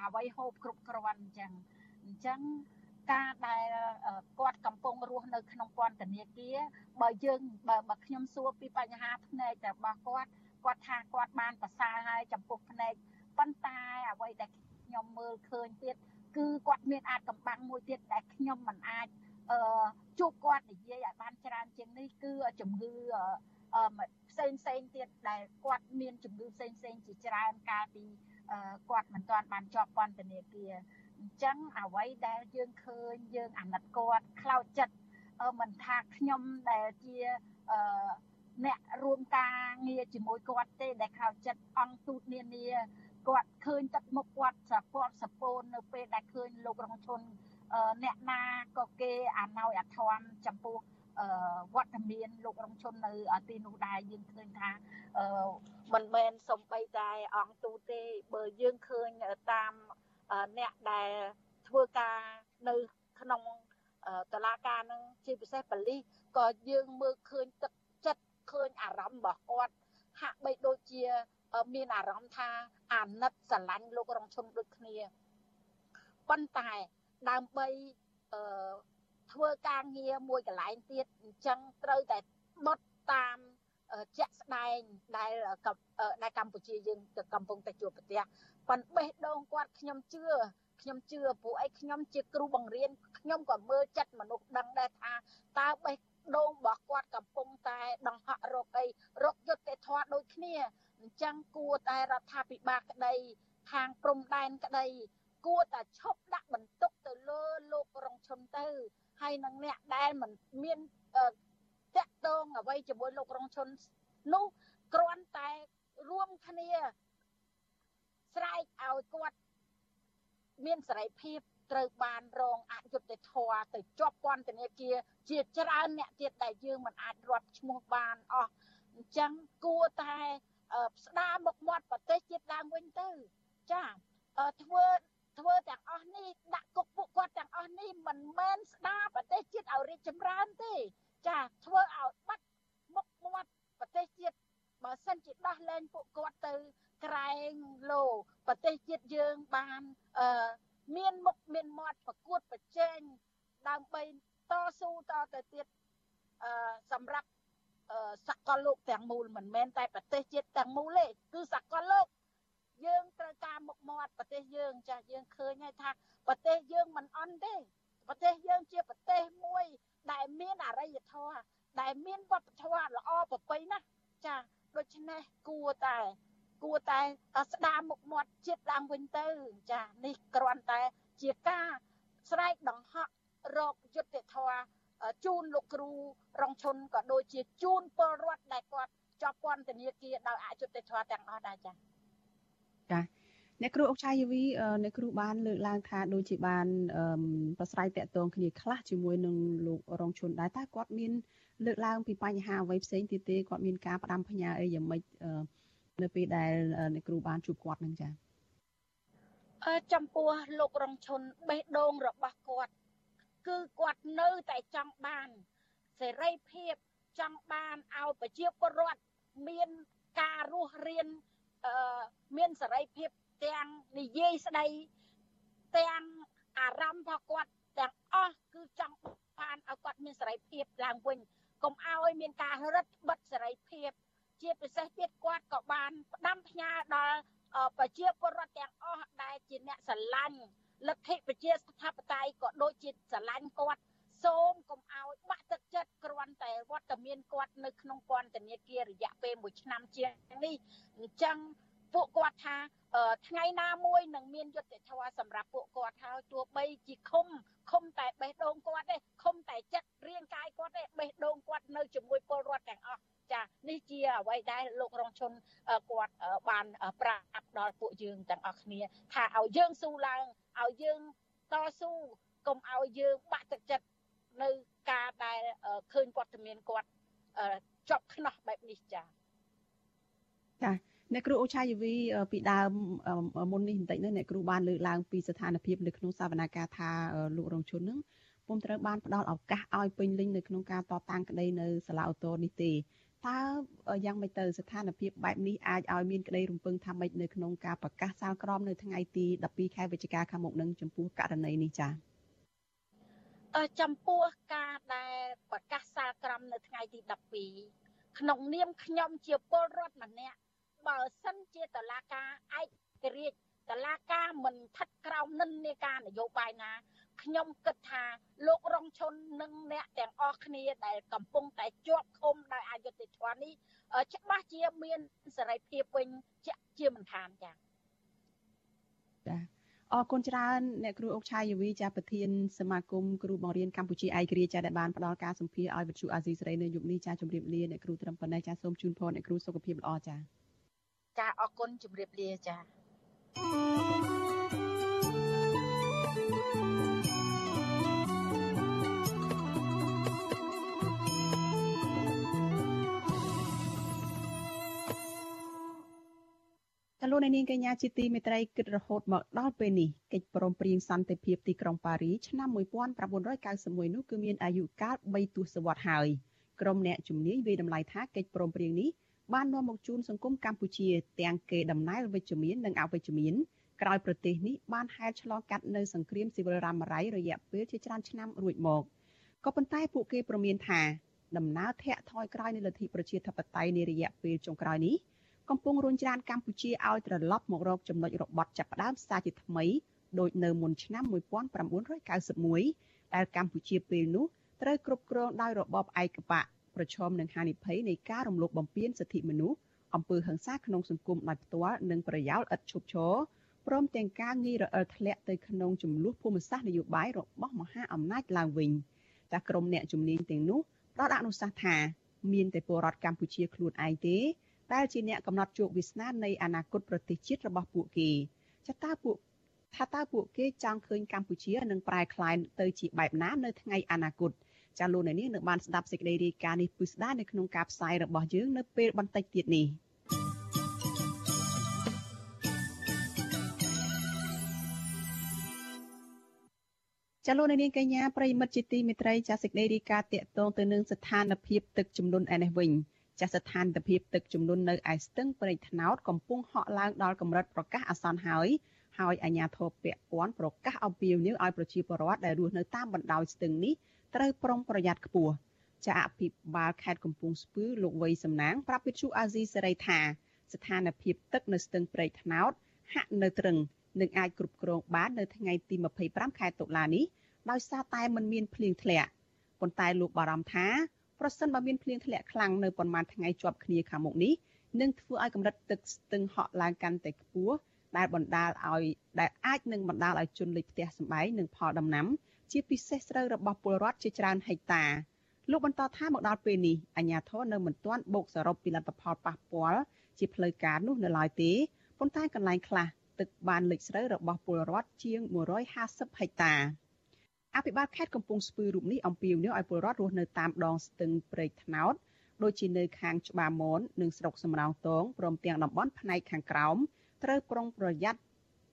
អ្វីហូបគ្រប់គ្រាន់អញ្ចឹងអញ្ចឹង ការដែលគាត់កំពុងរស់នៅក្នុងពន្ធនាគារបើយើងបើបើខ្ញុំសួរពីបញ្ហាភ្នែករបស់គាត់គាត់ថាគាត់បានប្រសើរហើយចំពោះភ្នែកប៉ុន្តែអ្វីដែលខ្ញុំមើលឃើញទៀតគឺគាត់មានអាចកំបាំងមួយទៀតដែលខ្ញុំមិនអាចអឺជួបគាត់និយាយឲ្យបានច្រើនជាងនេះគឺជំងឺអឺផ្សេងផ្សេងទៀតដែលគាត់មានជំងឺផ្សេងផ្សេងជាច្រើនកាលពីគាត់មិនទាន់បានជាប់ពន្ធនាគារ អញ្ចឹងអ្វីដែលយើងឃើញយើងអាណិតគាត់ខ្លោចចិត្តមិនថាខ្ញុំដែលជាអឺអ្នករួមការងារជាមួយគាត់ទេដែលខោចិត្តអង្គទូតនានាគាត់ឃើញទឹកមុខគាត់សពតសពូននៅពេលដែលឃើញលោករងឈុនអ្នកណាក៏គេអាណោយអាធម្មចំពោះវត្តមានលោករងឈុននៅទីនោះដែរយើងឃើញថាមិនមែនសំបីតែអង្គទូទេបើយើងឃើញតាម អ្នកដែលធ្វើការនៅក្នុងតឡាការនឹងជាពិសេសបលិសក៏យើងមើលឃើញទឹកចិត្តឃើញអារម្មណ៍របស់គាត់ហាក់បីដូចជាមានអារម្មណ៍ថាអាណិតស្រឡាញ់លោករងឈុនដូចគ្នាប៉ុន្តែដើម្បីអឺធ្វើការងារមួយកន្លែងទៀតអញ្ចឹងត្រូវតែបត់តាមជាក់ស្ដែងដែលដែលកម្ពុជាយើងកំពុងតែជួបប្រទះ ប៉ុន្តែបេះដូងគាត់ខ្ញុំជឿខ្ញុំជឿព្រោះអីខ្ញុំជាគ្រូបង្រៀនខ្ញុំក៏មើលចិត្តមនុស្សដឹងដែរថាតើបេះដូងរបស់គាត់កំពុងតែដង្ហក់រកអីរកយុត្តិធម៌ដូចគ្នាអញ្ចឹងគួរតែរដ្ឋាភិបាលក្តីខាងព្រំដែនក្តីគួរតែឈប់ដាក់បន្ទុកទៅលើលោករងឈុនទៅហើយនឹងអ្នកដែលមិនមានតាក់ទងអ្វីជាមួយលោករងឈុននោះគ្រាន់តែរួមគ្នា ស្រែកឲ្យគាត់មានសេរីភាពត្រូវបានរងអយុត្តិធម៌ទៅជាប់ពន្ធនាគារជាច្រើនអ្នកទៀតដែលយើងមិនអាចរាប់ឈ្មោះបានអស់អញ្ចឹងគួរតែស្ដារមុខមាត់ប្រទេសជាតិឡើងវិញទៅចាធ្វើធ្វើទាំងអស់នេះដាក់គុកពួកគាត់ទាំងអស់នេះមិនមែនស្ដារប្រទេសជាតិឲ្យរីកចម្រើនទេ ចាធ្វើឲ្យបាត់មុខមាត់ប្រទេសជាតិបើសិនជាដោះលែងពួកគាត់ទៅ ក្រែងលោប្រទេសជាតិយើងបានអឺមានមុខមានមាត់ប្រកួតប្រជែងដើម្បីតស៊ូតទៅទៀតអឺសម្រាប់សកលលោកទាំងមូលមិនមែនតែប្រទេសជាតិទាំងមូលទេគឺសកលលោកយើងត្រូវការមុខមាត់ប្រទេសយើងចាស់យើងឃើញហើយថាប្រទេសយើងមិនអន់ទេប្រទេសយើងជាប្រទេសមួយ ដែលមានអរិយធម៌ដែលមានវប្បធម៌ល្អប្រពៃណាស់ចាដូច្នេះគួរតែ គួរតែស្ដារមុខមាត់ជាតិឡើងវិញទៅ ចានេះគ្រាន់តែជាការស្រែកដង្ហក់រកយុត្តិធម៌ជូនលោកគ្រូរងឈុនក៏ដូចជាជូនពលរដ្ឋដែលគាត់ជាប់ពន្ធនាគារដោយអយុត្តិធម៌ទាំងអស់ដែរចា៎ចាអ្នកគ្រូអុកឆាយវីអ្នកគ្រូបានលើកឡើងថាដូចជាបានប្រស្រ័យតាក់ទងគ្នាខ្លះជាមួយនឹងលោករងឈុនដែរតើគាត់មានលើកឡើងពីបញ្ហាអ្វីផ្សេងទៀតទេគាត់មានការផ្ដាំផ្ញើអីយ៉ាងម៉េច នៅពេលដែលអ្នកគ្រូបានជួបគាត់នឹងចា៎អឺចំពោះលោករងឈុនបេះដូងរបស់គាត់ គឺគាត់នៅតែចង់បានសេរីភាពចង់បានឲ្យប្រជាពលរដ្ឋមានការរស់រានអឺមានសេរីភាពទាំងនិយាយស្ដីទាំងអារម្មណ៍របស់គាត់ទាំងអស់គឺចង់បានឲ្យគាត់មានសេរីភាពឡើងវិញកុំឲ្យមានការរឹតបន្តឹងសេរីភាព ជាពិសេសទៀតគាត់ក៏បានផ្ដាំផ្ញើដល់ប្រជាពលរដ្ឋទាំងអស់ដែលជាអ្នកស្រឡាញ់លទ្ធិប្រជាស្ថាបតេយ្យក៏ដូចជាស្រឡាញ់គាត់សូមកុំឲ្យបាក់ទឹកចិត្តគ្រាន់តែវត្តមានគាត់នៅក្នុងពន្ធនាគាររយៈពេល1ឆ្នាំជាងនេះអញ្ចឹងពួកគាត់ថាថ្ងៃណាមួយនឹងមានយុត្តិធម៌សម្រាប់ពួកគាត់ហើយទោះបីជាឃុំឃុំតែបេះដូងគាត់ទេឃុំតែចិត្តរាងកាយគាត់ទេបេះដូងគាត់នៅជាមួយពលរដ្ឋទាំងអស់ចា នេះជាអ្វីដែលលោករងឈុនគាត់បានប្រាប់ដល់ពួកយើងទាំងអស់គ្នា ថាឲ្យយើងស៊ូឡើងឲ្យយើងតស៊ូកុំឲ្យយើងបាក់ទឹកចិត្តនៅការដែលឃើញវត្តមានគាត់ជាប់ខ្នោះបែបនេះចាចាអ្នកគ្រូអូឆាយវីពីដើមមុននេះបន្តិចនោះអ្នកគ្រូបានលើកឡើងពីស្ថានភាពនៅក្នុងសវនកម្មថាលោករងជននឹងពុំត្រូវបានផ្ដល់ឱកាសឲ្យពេញលេញនៅក្នុងការតតាំងក្តីនៅសាលាអូតូនេះទេ តើយ៉ាងម៉េចទៅស្ថានភាពបែបនេះអាចឲ្យមានក្តីរំពឹងថាម៉េចនៅក្នុងការប្រកាសសាលក្រមនៅថ្ងៃទី12ខែវិច្ឆិកាខាងមុខនឹងចំពោះករណីនេះចា៎ចំពោះការដែលប្រកាសសាលក្រមនៅថ្ងៃទី12ក្នុងនាមខ្ញុំជាពលរដ្ឋម្នាក់បើសិនជាតឡាការឯករាជ្យតឡាការមិនថិតក្រោមនិន្នាការនយោបាយណា ខ្ញុំគិតថាលោករងឈុននិងអ្នកទាំងអស់គ្នាដែលកំពុងតែជាប់ឃុំដោយអយុត្តិធម៌នេះច្បាស់ជាមានសេរីភាពវិញជាជាមិនខានចា៎ចាអរគុណច្រើនអ្នកគ្រូអុកឆាយវីចាប្រធានសមាគមគ្រូបង្រៀនកម្ពុជាឯករាជ្យចាដែលបានផ្ដល់ការសម្ភារឲ្យវិទ្យុអាស៊ីសេរីនៅយុគនេះចាជម្រាបលាអ្នកគ្រូត្រឹមប៉ុណ្ណេះចាសូមជូនពរអ្នកគ្រូសុខភាពល្អចាចាអរគុណជម្រាបលាចា លោកនាងកញ្ញាជាទីមេត្រីគិតរហូតមកដល់ពេលនេះកិច្ចព្រមព្រៀងសន្តិភាពទីក្រុងប៉ារីឆ្នាំ1991នោះគឺមានអាយុកាល3ទសវត្សរ៍ហើយក្រុមអ្នកជំនាញវិយតម្លៃថាកិច្ចព្រមព្រៀងនេះបាននាំមកជូនសង្គមកម្ពុជាទាំងគេដំណើរវិជ្ជមាននិងអវិជ្ជមានក្រោយប្រទេសនេះបានហែលឆ្លងកាត់នៅសង្គ្រាមស៊ីវិលរ៉ាំរ៉ៃរយៈពេលជាច្រើនឆ្នាំរួចមកក៏ប៉ុន្តែពួកគេប្រមានថាដំណើរធាក់ថយក្រោយនៃលទ្ធិប្រជាធិបតេយ្យនារយៈពេលចុងក្រោយនេះ កំពុងរុញច្រានកម្ពុជាឲ្យត្រឡប់មករកចំណុចរបត់ចាប់ផ្ដើមសារជាថ្មីដូចនៅមុនឆ្នាំ1991ដែលកម្ពុជាពេលនោះត្រូវគ្រប់គ្រងដោយរបបឯកបកប្រឈមនឹងហានិភ័យនៃការរំលោភបំពានសិទ្ធិមនុស្សអំពើហិង្សាក្នុងសង្គមដោយផ្ទាល់និងប្រយោលឥតឈប់ឈរព្រមទាំងការងាយរអិលធ្លាក់ទៅក្នុងចំនួនភូមិសាស្ត្រនយោបាយរបស់មហាអំណាចឡើងវិញតែក្រុមអ្នកជំនាញទាំងនោះផ្ដល់អនុសាសន៍ថាមានតែពលរដ្ឋកម្ពុជាខ្លួនឯងទេ ដែលជាអ្នកកំណត់ជោគវាសនានៃអនាគតប្រទេសជាតិរបស់ពួកគេចតាពួកថាតើពួកគេចង់ឃើញកម្ពុជានឹងប្រែក្លាយទៅជាបែបណានៅថ្ងៃអនាគតចាលោកអ្នកនាងនឹងបានស្ដាប់សេចក្តីរាយការណ៍នេះពិស្ដានៅក្នុងការផ្សាយរបស់យើងនៅពេលបន្តិចទៀតនេះចាលោកនាងកញ្ញាប្រិមិត្តជាទីមេត្រីចាសេចក្តីរាយការណ៍តាក់ទងទៅនឹងស្ថានភាពទឹកជំនន់ឯនេះវិញ ចាស់ស្ថានភាពទឹកជំនន់នៅឯស្ទឹងព្រែកថ្នោតកំពុងហក់ឡើងដល់កម្រិតប្រកាសអាសន្នហើយហើយអាជ្ញាធរពាក់ព័ន្ធប្រកាសអំពាវនាវឲ្យប្រជាពលរដ្ឋដែលរស់នៅតាមបណ្ដោយស្ទឹងនេះត្រូវប្រុងប្រយ័ត្នខ្ពស់ចាអភិបាលខេត្តកំពង់ស្ពឺលោកវ័យសំណាងប្រាប់វិទ្យុអាស៊ីសេរីថាស្ថានភាពទឹកនៅស្ទឹងព្រែកថ្នោតហាក់នៅត្រឹងនឹងអាចគ្រប់គ្រងបាននៅថ្ងៃទី25ខែតុលានេះដោយសារតែมันមានភ្លៀងធ្លាក់ប៉ុន្តែលោកបារម្ភថា ប្រសិនបើមានភ្លៀងធ្លាក់ខ្លាំងនៅប្រមាណថ្ងៃជាប់គ្នាខាងមុខនេះនឹងធ្វើឲ្យកម្រិតទឹកស្ទឹងហក់ឡើងកាន់តែខ្ពស់ដែលបណ្ដាលឲ្យដែលអាចនឹងបណ្ដាលឲ្យជន់លិចផ្ទះសម្បែងនិងផលដំណាំ ជាពិសេសស្រូវរបស់ពលរដ្ឋជាច្រើនហិកតាលោកបន្តថាមកដល់ពេលនេះអាជ្ញាធរនៅមិនទាន់បូកសរុបពីលទ្ធផលប៉ះពាល់ជាផ្លូវការនោះនៅឡើយទេប៉ុន្តែកន្លែងខ្លះទឹកបានលិចស្រូវរបស់ពលរដ្ឋជាង150ហិកតា អភិបាលខេត្តកំពង់ស្ពឺរូបនេះអំពាវនាវឲ្យពលរដ្ឋរស់នៅតាមដងស្ទឹងព្រែកថ្នោតដូចជានៅខាងច្បារមននិងស្រុកសំរោងទងព្រមទាំងតំបន់ផ្នែកខាងក្រោមត្រូវប្រុងប្រយ័ត្ន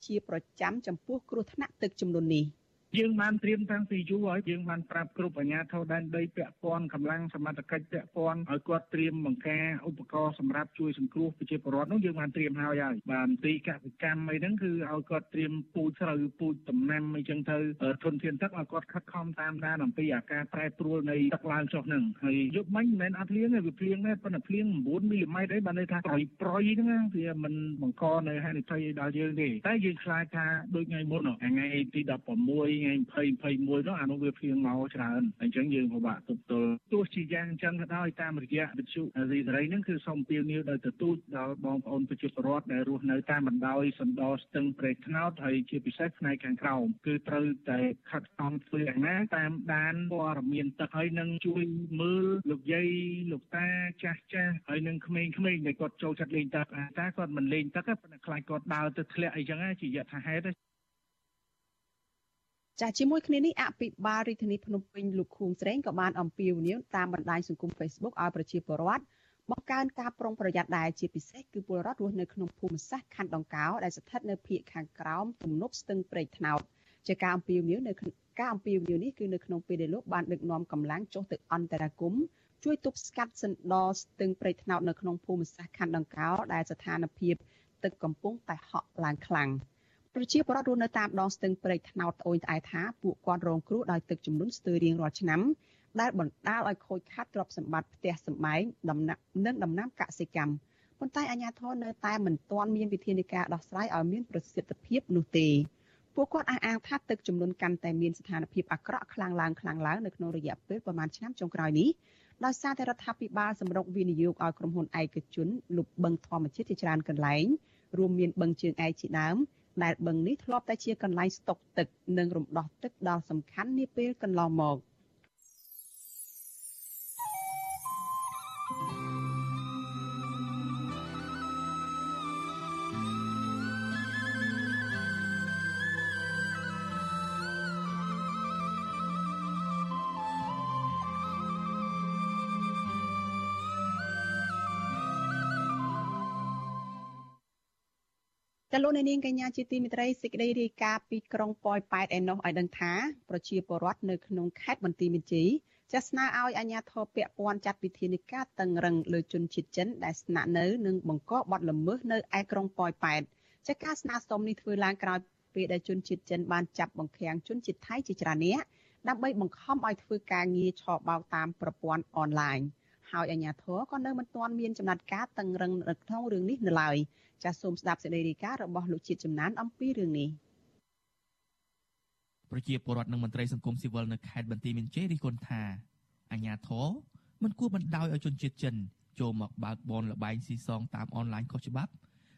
ជាប្រចាំចំពោះគ្រោះថ្នាក់ទឹកចំនួននេះ។ យើងបានត្រៀមតាំងពីយូរហើយយើងបានប្រាប់គ្រប់អាជ្ញាធរដែនដីពាក់ព័ន្ធកម្លាំងសមត្ថកិច្ចពាក់ព័ន្ធឲ្យគាត់ត្រៀមបង្ការឧបករណ៍សម្រាប់ជួយសង្គ្រោះប្រជាពលរដ្ឋនោះយើងបានត្រៀមហើយហើយបានទីកសិកម្មអីហ្នឹងគឺឲ្យគាត់ត្រៀមពូជស្រូវពូជដំណាំអីចឹងទៅធនធានទឹកឲ្យគាត់ខិតខំតាមដានអំពីអាការប្រែប្រួលនៃទឹកឡើងចុះហ្នឹងហើយយប់មិញមិនមែនអត់ភ្លៀងទេវាភ្លៀងដែរប៉ុន្តែភ្លៀង9មីលីម៉ែត្រអីបានន័យថាប្រយប្រយហ្នឹងវាមិនបង្កនៅហានិភ័យឲ្យដល់យើងទេតែយើងខ្លាចថាដូចថ្ងៃមុនថ្ងៃទី16ថ្ងៃ20 20មួយនោះអានោះវាភ្លៀងមកច្រើនអញ្ចឹងយើងពិបាកទប់ទល់ទោះជាយ៉ាងអញ្ចឹងក៏ដោយតាមរយៈវិទ្យុអាស៊ីសេរីហ្នឹងគឺសូមពៀវនាវដោយទទូចដល់បងប្អូនប្រជាពលរដ្ឋដែលរស់នៅតាមបណ្ដោយសណ្ដោស្ទឹងព្រែកថ្នោតហើយជាពិសេសផ្នែកខាងក្រោមគឺត្រូវតែខិតខំធ្វើយ៉ាងណាតាមដានព័ត៌មានទឹកហើយនឹងជួយមើលលោកយាយលោកតាចាស់ចាស់ហើយនឹងក្មេងៗដែលគាត់ចូលចិត្តលេងទឹកតាគាត់មិនលេងទឹកទេប៉ុន្តែខ្លាចគាត់ដើរទៅធ្លាក់អីចឹងជាយថាហេតុ ចាជាមួយគ្នានេះអភិបាលរាជធានីភ្នំពេញលោកខួងស្រេងក៏បានអំពាវនាវតាមបណ្ដាញសង្គម Facebook ឲ្យប្រជាពលរដ្ឋបង្កើនការប្រុងប្រយ័ត្នដែរជាពិសេសគឺពលរដ្ឋរស់នៅក្នុងភូមិសាស្ត្រខណ្ឌដង្កោដែលស្ថិតនៅភាគខាងក្រោមទំនប់ស្ទឹងព្រែកថ្នោតជាការអំពាវនាវនៅការអំពាវនាវនេះគឺនៅក្នុងពេលដែលលោកបានដឹកនាំកម្លាំងចុះទៅអន្តរាគមជួយទប់ស្កាត់សណ្ដោស្ទឹងព្រែកថ្នោតនៅក្នុងភូមិសាស្ត្រខណ្ឌដង្កោដែលស្ថានភាពទឹកកំពុងតែហក់ឡើងខ្លាំង។ ប្រជាពលរដ្ឋរស់នៅតាមដងស្ទឹងព្រែកថ្នោតត្អូញត្អែថាពួកគាត់រងគ្រោះដោយទឹកជំនន់ស្ទើររៀងរាល់ឆ្នាំដែលបណ្ដាលឲ្យខូចខាតទ្រព្យសម្បត្តិផ្ទះសម្បែងដំណាំនិងដំណាំកសិកម្មប៉ុន្តែអាជ្ញាធរនៅតែមិនទាន់មានវិធានការដោះស្រាយឲ្យមានប្រសិទ្ធភាពនោះទេពួកគាត់អះអាងថាទឹកចំនួនកាន់តែមានស្ថានភាពអាក្រក់ខ្លាំងឡើងខ្លាំងឡើងនៅក្នុងរយៈពេលប្រមាណឆ្នាំចុងក្រោយនេះដោយសារតែរដ្ឋាភិបាលសម្រុកវិនិយោគឲ្យក្រុមហ៊ុនឯកជនលុបបឹងធម្មជាតិជាច្រើនកន្លែងរួមមានបឹងជើងឯកជាដើម ដែលបឹងនេះធ្លាប់តែជាកន្លែងស្តុកទឹក និងរំដោះទឹកដ៏សំខាន់នាពេលកន្លងមក។ ចលនានាងកញ្ញាជាទីមិត្តរីសេចក្តីរាយការណ៍ពីក្រុងប៉ោយប៉ែតឯណោះឲ្យដឹងថាប្រជាពលរដ្ឋនៅក្នុងខេត្តបន្ទាយមានជ័យចាស់ស្នើឲ្យអាជ្ញាធរពាក់ព័ន្ធចាត់វិធានការតឹងរឹងលើជនជាតិចិនដែលស្នាក់នៅនិងបង្កបទល្មើសនៅឯក្រុងប៉ោយប៉ែតចាការស្នើសុំនេះធ្វើឡើងក្រោយពេលដែលជនជាតិចិនបានចាប់បង្ខាំងជនជាតិថៃជាច្រើននាក់ដើម្បីបង្ខំឲ្យធ្វើការងារឆបោកតាមប្រព័ន្ធអនឡាញហើយអាជ្ញាធរក៏នៅមិនទាន់មានចំណាត់ការតឹងរឹងនៅក្នុងរឿងនេះនៅឡើយ។ ចាសសូមស្ដាប់សេចក្តីរាយការណ៍របស់លោកជាតិចំណានអំពីរឿងនេះប្រជាពលរដ្ឋនិងមន្ត្រីសង្គមស៊ីវិលនៅខេត្តបន្ទាយមានជ័យរិះគន់ថាអាជ្ញាធរមិនគួរបណ្ដោយឲ្យជនជាតិចិនចូលមកបើកបនលបែងស៊ីសងតាមអនឡាញខុសច្បាប់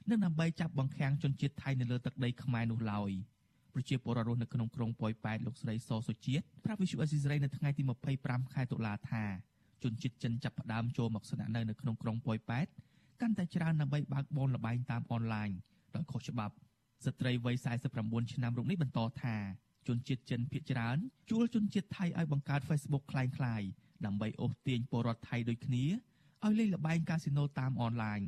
និងដើម្បីចាប់បង្ខាំងជនជាតិថៃនៅលើទឹកដីខ្មែរនោះឡើយប្រជាពលរដ្ឋរស់នៅក្នុងក្រុងប៉ោយប៉ែតលោកស្រីសសុជាតិប្រាប់វិទ្យុអេស៊ីសរ៉ៃនៅថ្ងៃទី25ខែតុលាថាជនជាតិចិនចាប់ផ្ដើមចូលមកស្នាក់នៅនៅក្នុងក្រុងប៉ោយប៉ែត កាន់តែច្រើនដើម្បីបើកបនលបែងតាមអនឡាញដោយខុសច្បាប់ស្ត្រីវ័យ49ឆ្នាំរូបនេះបន្តថាជនជាតិចិនភាគច្រើនជួលជនជាតិថៃឲ្យបង្កើត Facebook คล้ายៗដើម្បីអូសទាញពលរដ្ឋថៃដូចគ្នាឲ្យលេងល្បែងកាស៊ីណូតាមអនឡាញ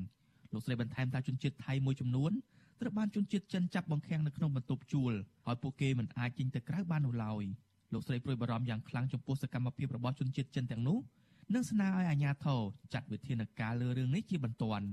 លោកស្រីបន្ថែមថាជនជាតិថៃមួយចំនួនត្រូវបានជនជាតិចិនចាប់បង្ខាំងនៅក្នុងបន្ទប់ជួលហើយពួកគេមិនអាចចេញទៅក្រៅបាននោះឡើយលោកស្រីព្រួយបារម្ភយ៉ាងខ្លាំងចំពោះសកម្មភាពរបស់ជនជាតិចិនទាំងនោះ និងស្នើឲ្យអាជ្ញាធរចាត់វិធានការលើរឿងនេះជាបន្ទាន់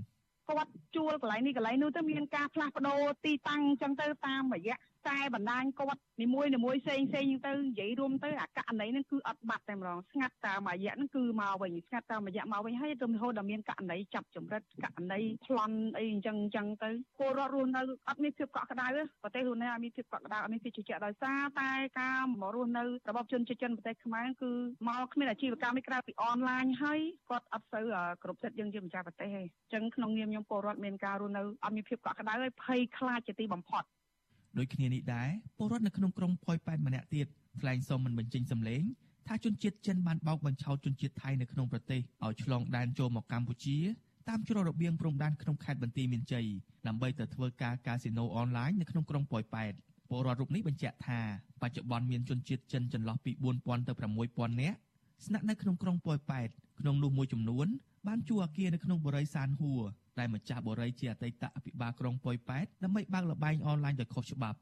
គាត់ជួលកន្លែងនេះកន្លែងនោះទៅមានការផ្លាស់ប្ដូរទីតាំងអញ្ចឹងទៅតាមរយៈ តែបណ្ដាញគាត់នីមួយនីមួយផ្សេងផ្សេងទៅនិយាយរួមទៅអាករណីហ្នឹងគឺអត់បាត់តែម្ដងស្ងាត់តាមរយៈហ្នឹងគឺមកវិញស្ងាត់តាមរយៈមកវិញហើយទៅរហូតដល់មានករណីចាប់ចម្រិតករណីប្លន់អីអញ្ចឹងអញ្ចឹងទៅពលរដ្ឋរស់នៅអត់មានភាពកក់ក្ដៅទេប្រទេសរស់នៅអត់មានភាពកក់ក្ដៅអត់មានភាពជឿជាក់ដោយសារតែការមករស់នៅរបបជនជាតិចិនប្រទេសខ្មែរគឺមកគ្មានអាជីវកម្មក្រៅពីអនឡាញហើយគាត់អត់សូវគ្រប់សិទ្ធិយើងជាម្ចាស់ប្រទេសទេអញ្ចឹងក្នុងនាមខ្ញុំពលរដ្ឋមានការរស់នៅអត់មានភាពកក់ក្ដៅហើយភ័យខ្លាចជាទីបំផុត ដូចគ្នានេះដែរពលរដ្ឋនៅក្នុងក្រុងផយប៉ែតម្នាក់ទៀតថ្លែងសុំមិនបញ្ចេញសម្លេងថាជនជាតិចិនបានបោកបញ្ឆោតជនជាតិថៃនៅក្នុងប្រទេសឲ្យឆ្លងដែនចូលមកកម្ពុជាតាមច្រករបៀងព្រំដែនក្នុងខេត្តបន្ទាយមានជ័យដើម្បីទៅធ្វើការកាស៊ីណូអនឡាញនៅក្នុងក្រុងប៉ោយប៉ែតពលរដ្ឋរូបនេះបញ្ជាក់ថាបច្ចុប្បន្នមានជនជាតិចិនចន្លោះពី4000ទៅ6000នាក់ស្នាក់នៅក្នុងក្រុងប៉ោយប៉ែតក្នុងនោះមួយចំនួនបានជួអគារនៅក្នុងបរិយាសានហួរ ដែលម្ចាស់បរិយាជាអតីតអភិបាលក្រុងប៉ោយប៉ែតដើម្បីបើកលបែងអនឡាញដោយខុសច្បាប់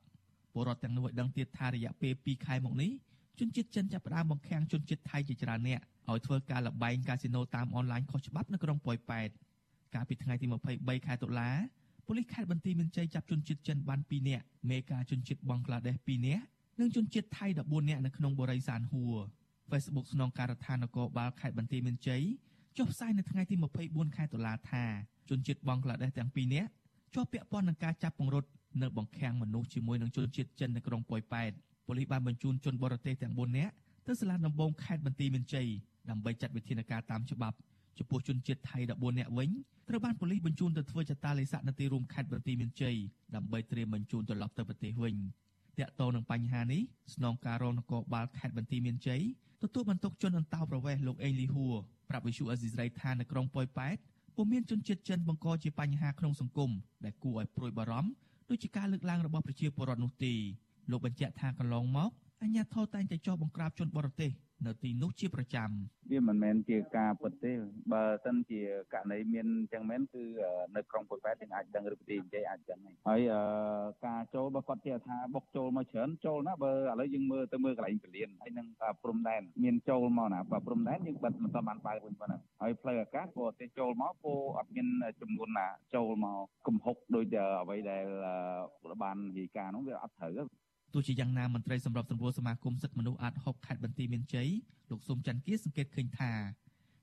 ពលរដ្ឋទាំងនោះឲ្យដឹងទៀតថារយៈពេល2ខែមកនេះជនជាតិចិនចាប់ផ្ដើមបង្ខាំងជនជាតិថៃជាច្រើនអ្នកឲ្យធ្វើការលបែងកាស៊ីណូតាមអនឡាញខុសច្បាប់នៅក្រុងប៉ោយប៉ែតកាលពីថ្ងៃទី23ខែតុលាប៉ូលីសខេត្តបន្ទាយមានជ័យចាប់ជនជាតិចិនបាន2នាក់មេការជនជាតិបង់ក្លាដេស2នាក់និងជនជាតិថៃ14នាក់នៅក្នុងបរិយាសានហួរ Facebook ស្នងការដ្ឋាននគរបាលខេត្តបន្ទាយមានជ័យ ចុះផ្សាយនៅថ្ងៃទី24ខែតុលាថាជនជាតិបង់ក្លាដេសទាំងពីរនាក់ជាប់ពាក់ព័ន្ធនឹងការចាប់ពង្រត់នៅបង្ខាំងមនុស្សជាមួយនឹងជនជាតិចិននៅក្រុងប៉ោយប៉ែតប៉ូលីសបានបញ្ជូនជនបរទេសទាំង4នាក់ទៅសាលាដំបងខេត្តបន្ទាយមានជ័យដើម្បីចាត់វិធានការតាមច្បាប់ចំពោះជនជាតិថៃ14នាក់វិញត្រូវបានប៉ូលីសបញ្ជូនទៅធ្វើចតាលេខនៅទីរួមខេត្តបន្ទាយមានជ័យដើម្បីត្រៀមបញ្ជូនត្រឡប់ទៅប្រទេសវិញតាក់ទងនឹងបញ្ហានេះស្នងការរងនគរបាលខេត្តបន្ទាយមានជ័យ ទទួលបន្ទុកជនអន្តោប្រវេសន៍លោកអេងលីហួរប្រាប់វិសុអេស៊ីសរ៉ៃថានៅក្រុងប៉ោយប៉ែតពុំមានជនជាតិចិនបង្កជាបញ្ហាក្នុងសង្គមដែលគួរឲ្យព្រួយបារម្ភដូចជាការលើកឡើងរបស់ប្រជាពលរដ្ឋនោះទេលោកបញ្ជាក់ថាកន្លងមកអាជ្ញាធរតែងតែចោទបង្ក្រាបជនបរទេស នៅទីនោះជាប្រចាំវាមិនមែនជាការពិតទេបើសិនជាករណីមានអញ្ចឹងមែនគឺនៅក្រុងពុយប៉ែតយើងអាចដឹងឬប្រទេសនិយាយអាចដឹងហើយការចូលបើគាត់ជាថាបុកចូលមកច្រើនចូលណាបើឥឡូវយើងមើលទៅមើលកន្លែងពលានហើយនឹងព្រំដែនមានចូលមកណាបើព្រំដែនយើងបិទមិនទាន់បានបើកវិញប៉ុណ្ណាហើយផ្លូវអាកាសក៏ទេចូលមកក៏អត់មានចំនួនណាចូលមកកំហុកដូចអ្វីដែលបាននិយាយការនោះវាអត់ត្រូវ ទោះជាយ៉ាងណាមន្ត្រីសម្របសម្រួលសមាគមសិទ្ធិមនុស្សអាត6ខេត្តបន្ទាយមានជ័យលោកសុំច័ន្ទគៀសង្កេតឃើញថា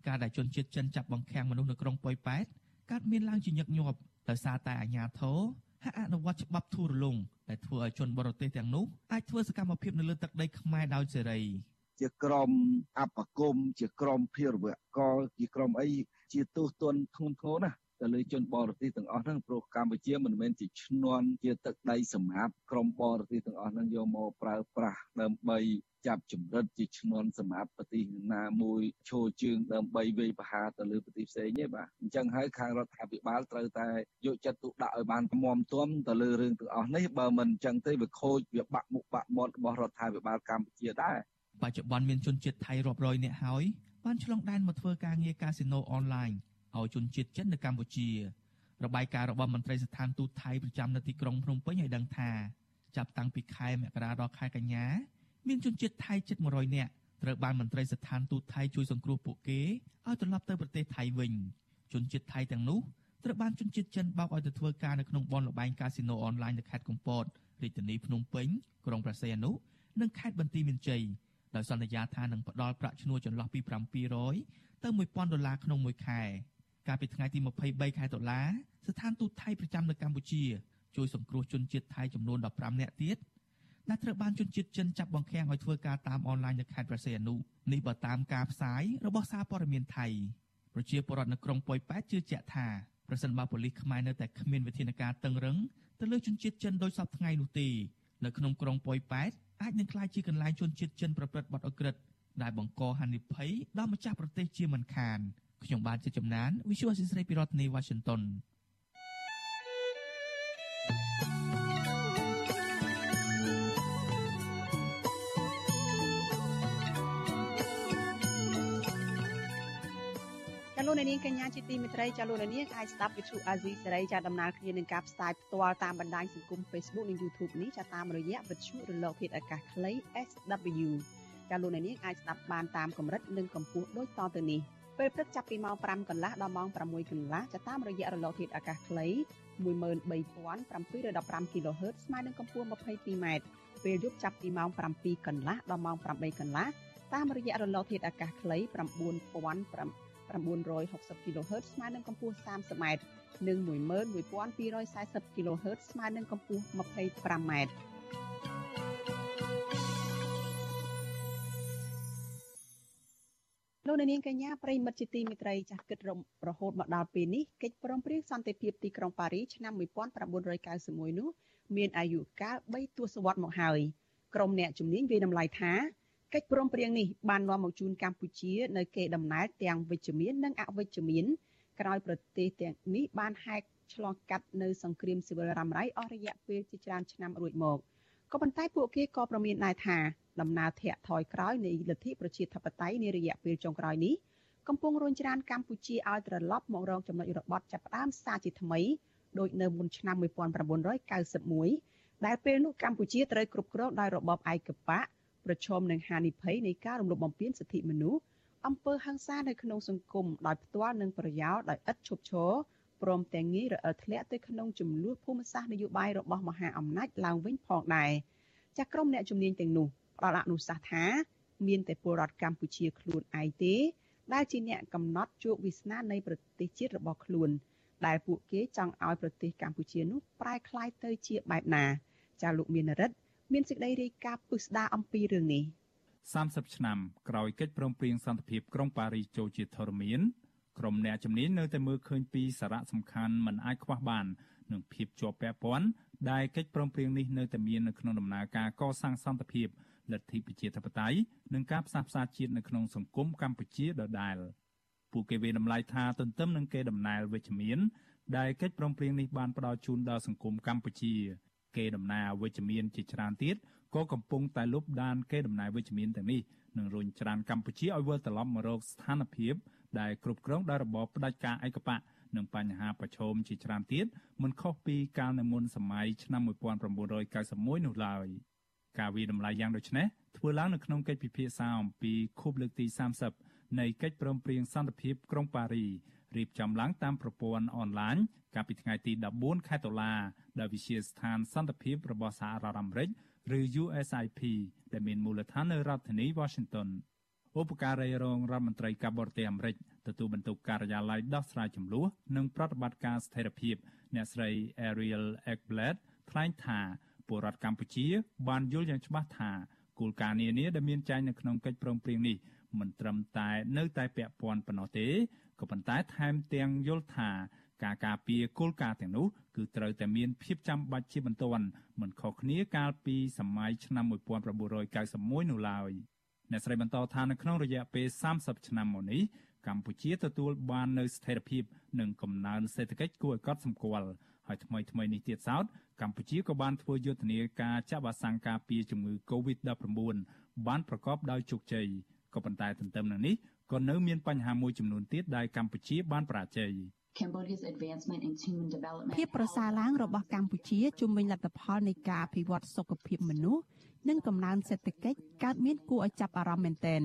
ការដែលជនជាតិចិនចាប់បង្ខាំងមនុស្សនៅក្រុងប៉ោយប៉ែតកើតមានឡើងជាញឹកញាប់ដោយសារតែអាជ្ញាធរហាក់អនុវត្តច្បាប់ធូររលុងដែលធ្វើឲ្យជនបរទេសទាំងនោះអាចធ្វើសកម្មភាពនៅលើទឹកដីខ្មែរដោយសេរីជាក្រមអបគមជាក្រមភិរវកជាក្រមអីជាទោសទណ្ឌធ្ងន់ធ្ងរណាស់ ទៅលើជនបរទេសទាំងអស់ហ្នឹងព្រោះកម្ពុជាមិនមែនជាឈ្នន់ជាទឹកដីសម្រាប់ក្រុមបរទេសទាំងអស់ហ្នឹងយកមកប្រើប្រាស់ដើម្បីចាប់ចម្រិតជាឈ្នន់សម្រាប់ប្រទេសណាមួយឈោជើងដើម្បីវាយប្រហារទៅលើប្រទេសផ្សេងទេបាទអញ្ចឹងហើយខាងរដ្ឋាភិបាលត្រូវតែយកចិត្តទុកដាក់ឲ្យបានមមទុំទៅលើរឿងទាំងអស់នេះបើមិនអញ្ចឹងទេវាខូចវាបាក់មុខបាក់មាត់របស់រដ្ឋាភិបាលកម្ពុជាដែរបច្ចុប្បន្នមានជនជាតិថៃរាប់រយនាក់ហើយបានឆ្លងដែនមកធ្វើការងារកាស៊ីណូអនឡាញ ឲ្យជនជាតិចិននៅកម្ពុជារបាយការណ៍របស់មន្ត្រីស្ថានទូតថៃប្រចាំនៅទីក្រុងភ្នំពេញឲ្យដឹងថាចាប់តាំងពីខែមករាដល់ខែកញ្ញាមានជនជាតិថៃជិត100នាក់ត្រូវបានមន្ត្រីស្ថានទូតថៃជួយសង្គ្រោះពួកគេឲ្យត្រឡប់ទៅប្រទេសថៃវិញជនជាតិថៃទាំងនោះត្រូវបានជនជាតិចិនបោកឲ្យទៅធ្វើការនៅក្នុងបនលបែងកាស៊ីណូអនឡាញនៅខេត្តកំពតរាជធានីភ្នំពេញក្រុងព្រះសីហនុនិងខេត្តបន្ទាយមានជ័យដោយសន្យាថានឹងផ្ដល់ប្រាក់ឈ្នួលចន្លោះពី700ទៅ1000ដុល្លារក្នុងមួយខែ កាលពីថ្ងៃទី23ខែតុលាស្ថានទូតថៃប្រចាំនៅកម្ពុជាជួយសង្គ្រោះជនជាតិថៃចំនួន15នាក់ទៀតដែលត្រូវបានជនជាតិចិនចាប់បង្ខាំងឲ្យធ្វើការតាមអនឡាញនៅខេត្តព្រះសីហនុនេះបើតាមការផ្សាយរបស់សារព័ត៌មានថៃប្រជាពលរដ្ឋនៅក្រុងប៉ោយប៉ែតជឿជាក់ថាប្រសិនបើប៉ូលីសខ្មែរនៅតែគ្មានវិធានការតឹងរឹងទៅលើជនជាតិចិនដោយសពថ្ងៃនោះទេនៅក្នុងក្រុងប៉ោយប៉ែតអាចនឹងក្លាយជាកន្លែងជនជាតិចិនប្រព្រឹត្តបទអក្រិតដែលបង្កហានិភ័យដល់ម្ចាស់ប្រទេសជាមិនខាន។ ខ្ញុំបាទជាចំណាន Visual Assisray ពីរដ្ឋធានី Washington ចាលោកនាងកញ្ញាជាទីមេត្រីចាលោកនាងអាចស្ដាប់វិទ្យុអាស៊ីសេរីចាដំណើរគ្នានឹងការផ្សាយផ្ទាល់តាមបណ្ដាញសង្គម Facebook និង YouTube នេះចាតាមរយៈវិទ្យុរលកធាតុអាកាសខ្លី SW ចាលោកនាងអាចស្ដាប់បានតាមកម្រិតនិងកម្ពស់ដូចតទៅនេះ ពេលព្រឹកចាប់ពីម៉ោង5កន្លះដល់ម៉ោង6កន្លះจะតាមរយៈរលកធាតុអាកាសខ្លី13715 kHz ស្មើនឹងកម្ពស់ 22m ពេលយប់ចាប់ពីម៉ោង7កន្លះដល់ម៉ោង8កន្លះតាមរយៈរលកធាតុអាកាសខ្លី9560 kHz ស្មើនឹងកម្ពស់ 30m និង11240 kHz ស្មើនឹងកម្ពស់ 25m លោកនាងកញ្ញាប្រិមិត្តជាទីមេត្រីចាស់គិតរហូតមកដល់ពេលនេះកិច្ចព្រមព្រៀងសន្តិភាពទីក្រុងប៉ារីឆ្នាំ1991នោះមានអាយុកាល3ទសវត្សរ៍មកហើយក្រុមអ្នកជំនាញវិតម្លៃថាកិច្ចព្រមព្រៀងនេះបាននាំមកជូនកម្ពុជានៅកេរដំណែលទាំងវិជ្ជមាននិងអវិជ្ជមានក្រោយប្រទេសទាំងនេះបានហែកឆ្លងកាត់នៅសង្គ្រាមស៊ីវិលរ៉ាំរ៉ៃអស់រយៈពេលជាច្រើនឆ្នាំរួចមកក៏ប៉ុន្តែពួកគេក៏ប្រមានដែរថា ដំណើរធាក់ថយក្រោយនៃលទ្ធិប្រជាធិបតេយ្យនារយៈពេលចុងក្រោយនេះកំពុងរុញច្រានកម្ពុជាឲ្យត្រឡប់មករកចំណុចរបត់ចាប់ផ្ដើមសារជាថ្មីដូចនៅមុនឆ្នាំ1991ដែលពេលនោះកម្ពុជាត្រូវគ្រប់គ្រងដោយរបបឯកបកប្រឈមនឹងហានិភ័យនៃការរំលោភបំពានសិទ្ធិមនុស្សអំពើហិង្សានៅក្នុងសង្គមដោយផ្ទាល់និងប្រយោលដោយឥតឈប់ឈរព្រមទាំងងាយរអិលធ្លាក់ទៅក្នុងចំនួនភូមិសាស្ត្រនយោបាយរបស់មហាអំណាចឡើងវិញផងដែរចាក់ក្រុមអ្នកជំនាញទាំងនោះ ផ្ដល់អនុសាសន៍ថា មានតែពលរដ្ឋកម្ពុជាខ្លួនឯងទេដែលជាអ្នកកំណត់ជោគវាសនានៃប្រទេសជាតិរបស់ខ្លួន ដែលពួកគេចង់ឲ្យប្រទេសកម្ពុជានោះប្រែក្លាយទៅជាបែបណា ចាលោកមានរិទ្ធមានសេចក្តីរាយការណ៍ពិស្ដារអំពីរឿងនេះ30ឆ្នាំក្រោយកិច្ចព្រមព្រៀងសន្តិភាពក្រុងប៉ារីសចូលជាធរមានក្រុមអ្នកជំនាញនៅតែមើលឃើញពីសារៈសំខាន់មិនអាចខ្វះបាននឹងភាពជាប់ពាក់ព័ន្ធដែលកិច្ចព្រមព្រៀងនេះនៅតែមាននៅក្នុងដំណើរការកសាងសន្តិភាព លទ្ធិប្រជាធិបតេយ្យនិងការផ្សះផ្សាជាតិនៅក្នុងសង្គមកម្ពុជាដដែលពួកគេវាតម្លៃថាទន្ទឹមនឹងគេដំណើរវិជ្ជមាន ដែលកិច្ចព្រមព្រៀងនេះបានផ្ដល់ជូនដល់សង្គមកម្ពុជាគេដំណើរវិជ្ជមានជាច្រើនទៀតក៏កំពុងតែលុបដានគេដំណើរវិជ្ជមានទាំងនេះនឹងរុញច្រានកម្ពុជាឲ្យវិលត្រឡប់មករកស្ថានភាពដែលគ្រប់គ្រងដោយរបបផ្ដាច់ការឯកបកនិងបញ្ហាប្រឈមជាច្រើនទៀតមិនខុសពីកាលនៅមុនសម័យឆ្នាំ1991នោះឡើយ ការវិដំឡៃយ៉ាងដូចនេះធ្វើឡើងនៅក្នុងកិច្ចពិភាក្សាអំពីខួបលើកទី30នៃកិច្ចព្រមព្រៀងសន្តិភាពក្រុងប៉ារីរៀបចំឡើងតាមប្រព័ន្ធអនឡាញកាលពីថ្ងៃទី14ខែតុលាដោយវិជាស្ថានសន្តិភាពរបស់សហរដ្ឋអាមេរិកឬ USIP ដែលមានមូលដ្ឋាននៅរដ្ឋធានី Washington ឧបការីរងរដ្ឋមន្ត្រីការបរទេសអាមេរិកទទួលបន្ទុកការិយាល័យដោះស្រាយចំនួននិងប្រតិបត្តិការស្ថិរភាពអ្នកស្រី Ariel Ekblad ថ្លែងថា ពលរដ្ឋកម្ពុជា បានយល់យ៉ាងច្បាស់ថាគោលការណ៍នានាដែលមានចែងនៅក្នុងកិច្ចព្រមព្រៀងនេះមិនត្រឹមតែនៅតែពាក់ព័ន្ធប៉ុណ្ណោះទេក៏ប៉ុន្តែថែមទាំងយល់ថាការការពារគោលការណ៍ទាំងនោះគឺត្រូវតែមានភាពចាំបាច់ជាបន្ទាន់មិនខុសគ្នាកាលពីសម័យឆ្នាំ1991នោះឡើយអ្នកស្រីបន្តថានៅក្នុងរយៈពេល30ឆ្នាំមកនេះកម្ពុជាទទួលបាននូវស្ថិរភាពនិងកំណើនសេដ្ឋកិច្ចគួរឲ្យកត់សម្គាល់ ហើយថ្មីថ្មីនេះទៀតសោតកម្ពុជាក៏បានធ្វើយុទ្ធនាការចាក់វ៉ាក់សាំងការពារជំងឺ Covid-19 បានប្រកបដោយជោគជ័យក៏ប៉ុន្តែទន្ទឹមនឹងនេះក៏នៅមានបញ្ហាមួយចំនួនទៀតដែលកម្ពុជាបានបរាជ័យ Cambodia's advancement in human development ភាពប្រសើរឡើងរបស់កម្ពុជាជំវិញលទ្ធផលនៃការអភិវឌ្ឍសុខភាពមនុស្សនិងកំណើនសេដ្ឋកិច្ចកើតមានគួរឲ្យចាប់អារម្មណ៍មែនទែន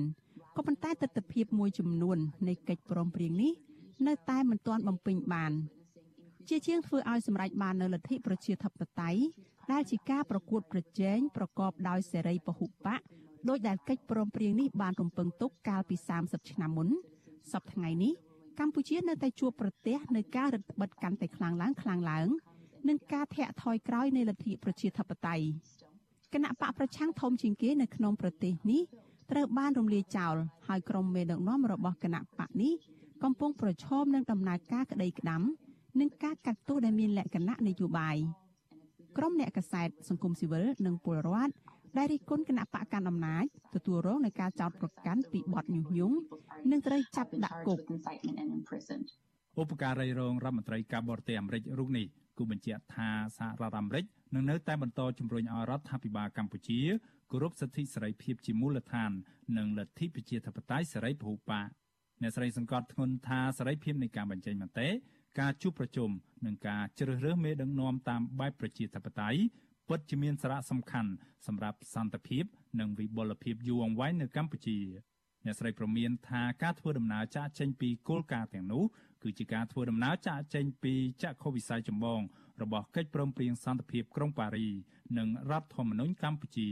ក៏ប៉ុន្តែទស្សនវិជ្ជាមួយចំនួននៃកិច្ចព្រមព្រៀងនេះនៅតែមិនទាន់បំពេញបាន ជាជាងធ្វើឲ្យសម្រេចបាននៅលទ្ធិប្រជាធិបតេយ្យដែលជាការប្រកួតប្រជែងប្រកបដោយសេរីពហុបកដោយដែលកិច្ចព្រមព្រៀងនេះបានរំពឹងទុកកាលពី30ឆ្នាំមុនសប្តាហ៍ថ្ងៃនេះកម្ពុជានៅតែជួបប្រទះនៅការរឹតបន្តឹងកាន់តែខ្លាំងឡើងខ្លាំងឡើងនិងការធាក់ថយក្រោយនៃលទ្ធិប្រជាធិបតេយ្យគណៈបកប្រឆាំងធំជាងគេនៅក្នុងប្រទេសនេះត្រូវបានរំលាយចោលហើយក្រុមមេដឹកនាំរបស់គណៈបកនេះកំពុងប្រឈមនឹងដំណើរការក្តីក្តាំ និងការកាត់ទោសដែលមានលក្ខណៈនយោបាយក្រុមអ្នកកសែតសង្គមស៊ីវិលនិងពលរដ្ឋដែលរិះគន់គណៈបកកណ្ដាលអំណាចទទួលរងនឹងការចោទប្រកាន់ពីបទញុះញង់និងត្រូវចាប់ដាក់គុកឧបការីរងរដ្ឋមន្ត្រីការបរទេសអាមេរិករូបនេះគូបញ្ជាក់ថាសហរដ្ឋអាមេរិកនឹងនៅតែបន្តជំរុញឲ្យរដ្ឋាភិបាលកម្ពុជាគោរពសិទ្ធិសេរីភាពជាមូលដ្ឋាន និងលទ្ធិប្រជាធិបតេយ្យសេរីពហុបកអ្នកស្រីសង្កត់ធ្ងន់ថាសេរីភាពនៃការបញ្ចេញមតិ ការជួបប្រជុំនិងការជ្រើសរើសមេដឹកនាំតាមបែបប្រជាធិបតេយ្យពិតជាមានសារៈសំខាន់សម្រាប់សន្តិភាព និងវិបុលភាពយូរអង្វែងនៅកម្ពុជាអ្នកស្រីប្រមានថាការធ្វើដំណើរចាកចេញពីគោលការណ៍ទាំងនោះគឺជាការធ្វើដំណើរចាកចេញពីចក្ខុវិស័យចម្បងរបស់កិច្ចព្រមព្រៀងសន្តិភាពក្រុងប៉ារី និងរដ្ឋធម្មនុញ្ញកម្ពុជា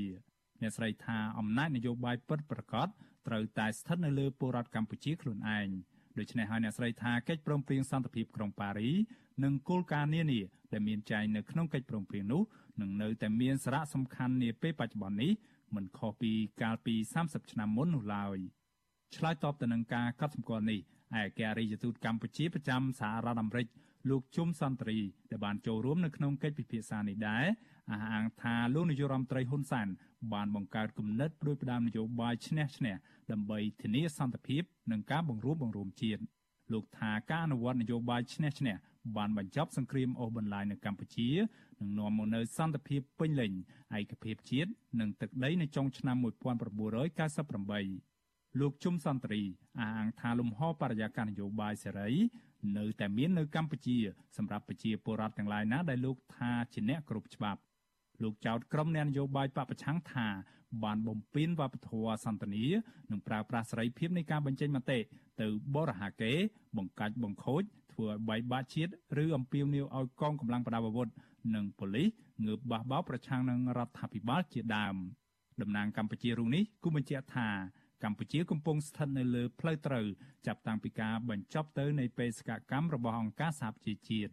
អ្នកស្រីថាអំណាចនយោបាយពិតប្រាកដត្រូវតែស្ថិតនៅលើពលរដ្ឋកម្ពុជាខ្លួនឯង ដូច្នេះហើយអ្នកស្រីថាកិច្ចព្រមព្រៀងសន្តិភាពក្រុងប៉ារីនិងគោលការណ៍នានាដែលមានចែងនៅក្នុងកិច្ចព្រមព្រៀងនោះនឹងនៅតែមានសារៈសំខាន់នាពេលបច្ចុប្បន្ននេះមិនខុសពីកាលពី30ឆ្នាំមុននោះឡើយឆ្លើយតបទៅនឹងការកត់សម្គាល់នេះឯកអគ្គរដ្ឋទូតកម្ពុជាប្រចាំសហរដ្ឋអាមេរិកលោកជុំសន្តិរីដែលបានចូលរួមនៅក្នុងកិច្ចពិភាក្សានេះដែរអះអាងថាលោកនាយករដ្ឋមន្ត្រីហ៊ុនសែន បានបង្កើតគំនិតព្រួយផ្ដាំនយោបាយឈ្នះឈ្នះដើម្បីធានាសន្តិភាពនិងការបង្រួបបង្រួមជាតិលោកថាការអនុវត្តនយោបាយឈ្នះឈ្នះបានបញ្ចប់សង្គ្រាមអូសបន្លាយនៅកម្ពុជានិងនាំមកនូវសន្តិភាពពេញលេញឯកភាពជាតិនិងទឹកដីនៅចុងឆ្នាំ1998លោកជុំសន្តិរីអះអាងថាលំហបរិយាកាសនយោបាយសេរីនៅតែមាននៅកម្ពុជាសម្រាប់ប្រជាពលរដ្ឋទាំងឡាយណាដែលលោកថាជាអ្នកគ្រប់ច្បាប់ លោកចោទក្រុមអ្នកនយោបាយបពប្រឆាំងថាបានបំពេញវប្បធម៌សន្តានានិងប្រើប្រាស់សេរីភាពនៃការបញ្ចេញមតិទៅបរិហាកេ បង្កាច់បង្ខូចធ្វើឲ្យបែកបាក់ជាតិឬអំពាវនាវឲ្យកងកម្លាំងប្រដាប់អាវុធនិងប៉ូលីសងើបបះបោប្រឆាំងនឹងរដ្ឋាភិបាលជាដើមតំណាងកម្ពុជារូបនេះគូបញ្ជាក់ថាកម្ពុជាកំពុងស្ថិតនៅលើផ្លូវត្រូវចាប់តាំងពីការបញ្ចប់ទៅនៃបេសកកម្មរបស់អង្គការសហប្រជាជាតិ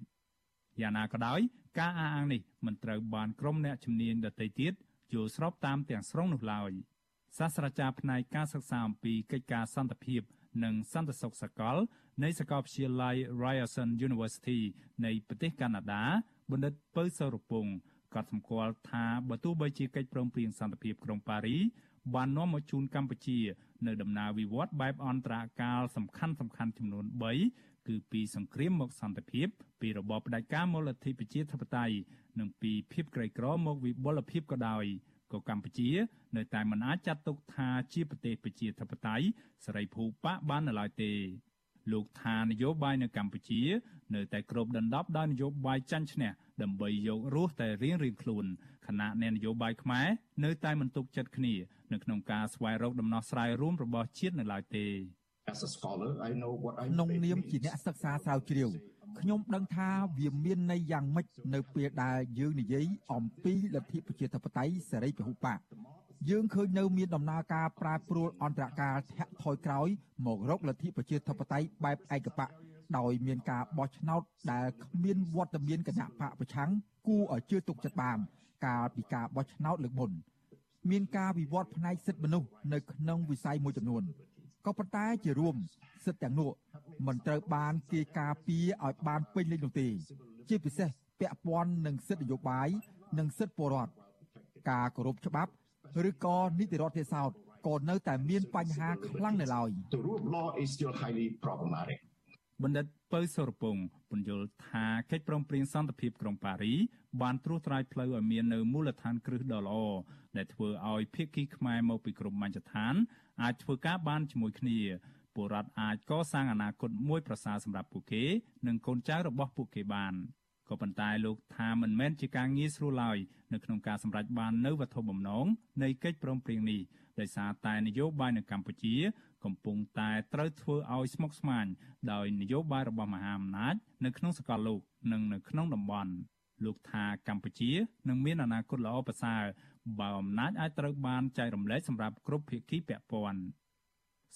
យ៉ាងណាក៏ដោយការអះអាងនេះមិនត្រូវបានក្រុមអ្នកជំនាញដទៃទៀតយល់ស្របតាមទាំងស្រុងនោះឡើយសាស្ត្រាចារ្យផ្នែកការសិក្សាអំពីកិច្ចការសន្តិភាពនិងសន្តិសុខសកលនៃសាកលវិទ្យាល័យ Ryerson University នៃប្រទេសកាណាដាបណ្ឌិតពៅសរពងក៏សម្គាល់ថាបើទោះបីជាកិច្ចព្រមព្រៀងសន្តិភាពក្រុងប៉ារីបាននាំមកជូនកម្ពុជា នៅដំណើរវិវត្តបែបអន្តរកាលសំខាន់សំខាន់ចំនួន3 គឺពីសង្គ្រាមមកសន្តិភាព ពីរបបផ្ដាច់ការមូលធិប្រជាធិបតេយ្យនិងពីភាពក្រីក្រមកវិបុលភាពក៏ដោយក៏កម្ពុជា នៅតែមិនអាចចាត់ទុកថាជាប្រទេសប្រជាធិបតេយ្យសេរីភូប៉ាបាននៅឡើយទេលោកថានយោបាយនៅកម្ពុជា នៅតែគ្របដណ្ដប់ដោយនយោបាយចាញ់ឈ្នះដើម្បីយករស់តែរៀងរៀងខ្លួនខណៈអ្នកនយោបាយខ្មែរនៅតែមិនទុកចិត្តគ្នា នៅក្នុងការស្វែងរកដំណោះស្រាយរួមរបស់ជាតិនៅឡើយទេ As a scholar I know what I ក្នុងនាមជាអ្នកសិក្សាស្រាវជ្រាវខ្ញុំដឹងថាវាមានន័យយ៉ាងម៉េចនៅពេលដែលយើងនិយាយអំពីលទ្ធិប្រជាធិបតេយ្យសេរីពហុបកយើងឃើញនៅមានដំណើរការប្រែប្រួលអន្តរកាលធាក់ថយក្រោយមករកលទ្ធិប្រជាធិបតេយ្យបែបឯកបកដោយមានការបោះឆ្នោតដែលគ្មានវត្តមានគណៈបកប្រឆាំងគួរឲ្យជឿទុកចិត្តបានកាលពីការបោះឆ្នោតលើកមុនមានការវិវត្តផ្នែកសិទ្ធិមនុស្សនៅក្នុងវិស័យមួយចំនួន ក៏ប៉ុន្តែជារួមសិទ្ធិទាំងនោះមិនត្រូវបានគេការពារឲ្យបានពេញលេញនោះទេ ជាពិសេសពាក់ព័ន្ធនឹងសិទ្ធិនយោបាយនិងសិទ្ធិពលរដ្ឋការគោរពច្បាប់ឬក៏នីតិរដ្ឋទេសោតក៏នៅតែមានបញ្ហាខ្លាំងនៅឡើយ The rule of law is still highly problematic បណ្ឌិតពៅសុរពងពន្យល់ថាកិច្ចព្រមព្រៀងសន្តិភាពក្រុងប៉ារីបានត្រួសត្រាយផ្លូវឲ្យមាននៅមូលដ្ឋានគ្រឹះដ៏ល្អដែលធ្វើឲ្យភាគីខ្មែរមកពីក្រុមមជ្ឈដ្ឋាន អាចធ្វើការបានជាមួយគ្នាពលរដ្ឋអាចកសាងអនាគតមួយប្រសើរសម្រាប់ពួកគេ និងកូនចៅរបស់ពួកគេបានក៏ប៉ុន្តែលោកថាមិនមែនជាការងាយស្រួលឡើយនៅក្នុងការសម្រេចបាននូវវត្ថុបំណងនៃកិច្ចព្រមព្រៀងនេះដោយសារតែនយោបាយនៅកម្ពុជា កំពុងតែត្រូវធ្វើឲ្យស្មុគស្មាញដោយនយោបាយរបស់មហាអំណាចនៅក្នុងសកលលោកនិងនៅក្នុងតំបន់លោកថាកម្ពុជានឹងមានអនាគតល្អប្រសើរ បើអំណាចអាចត្រូវបានចែករំលែកសម្រាប់គ្រប់ភាគីពាក់ព័ន្ធ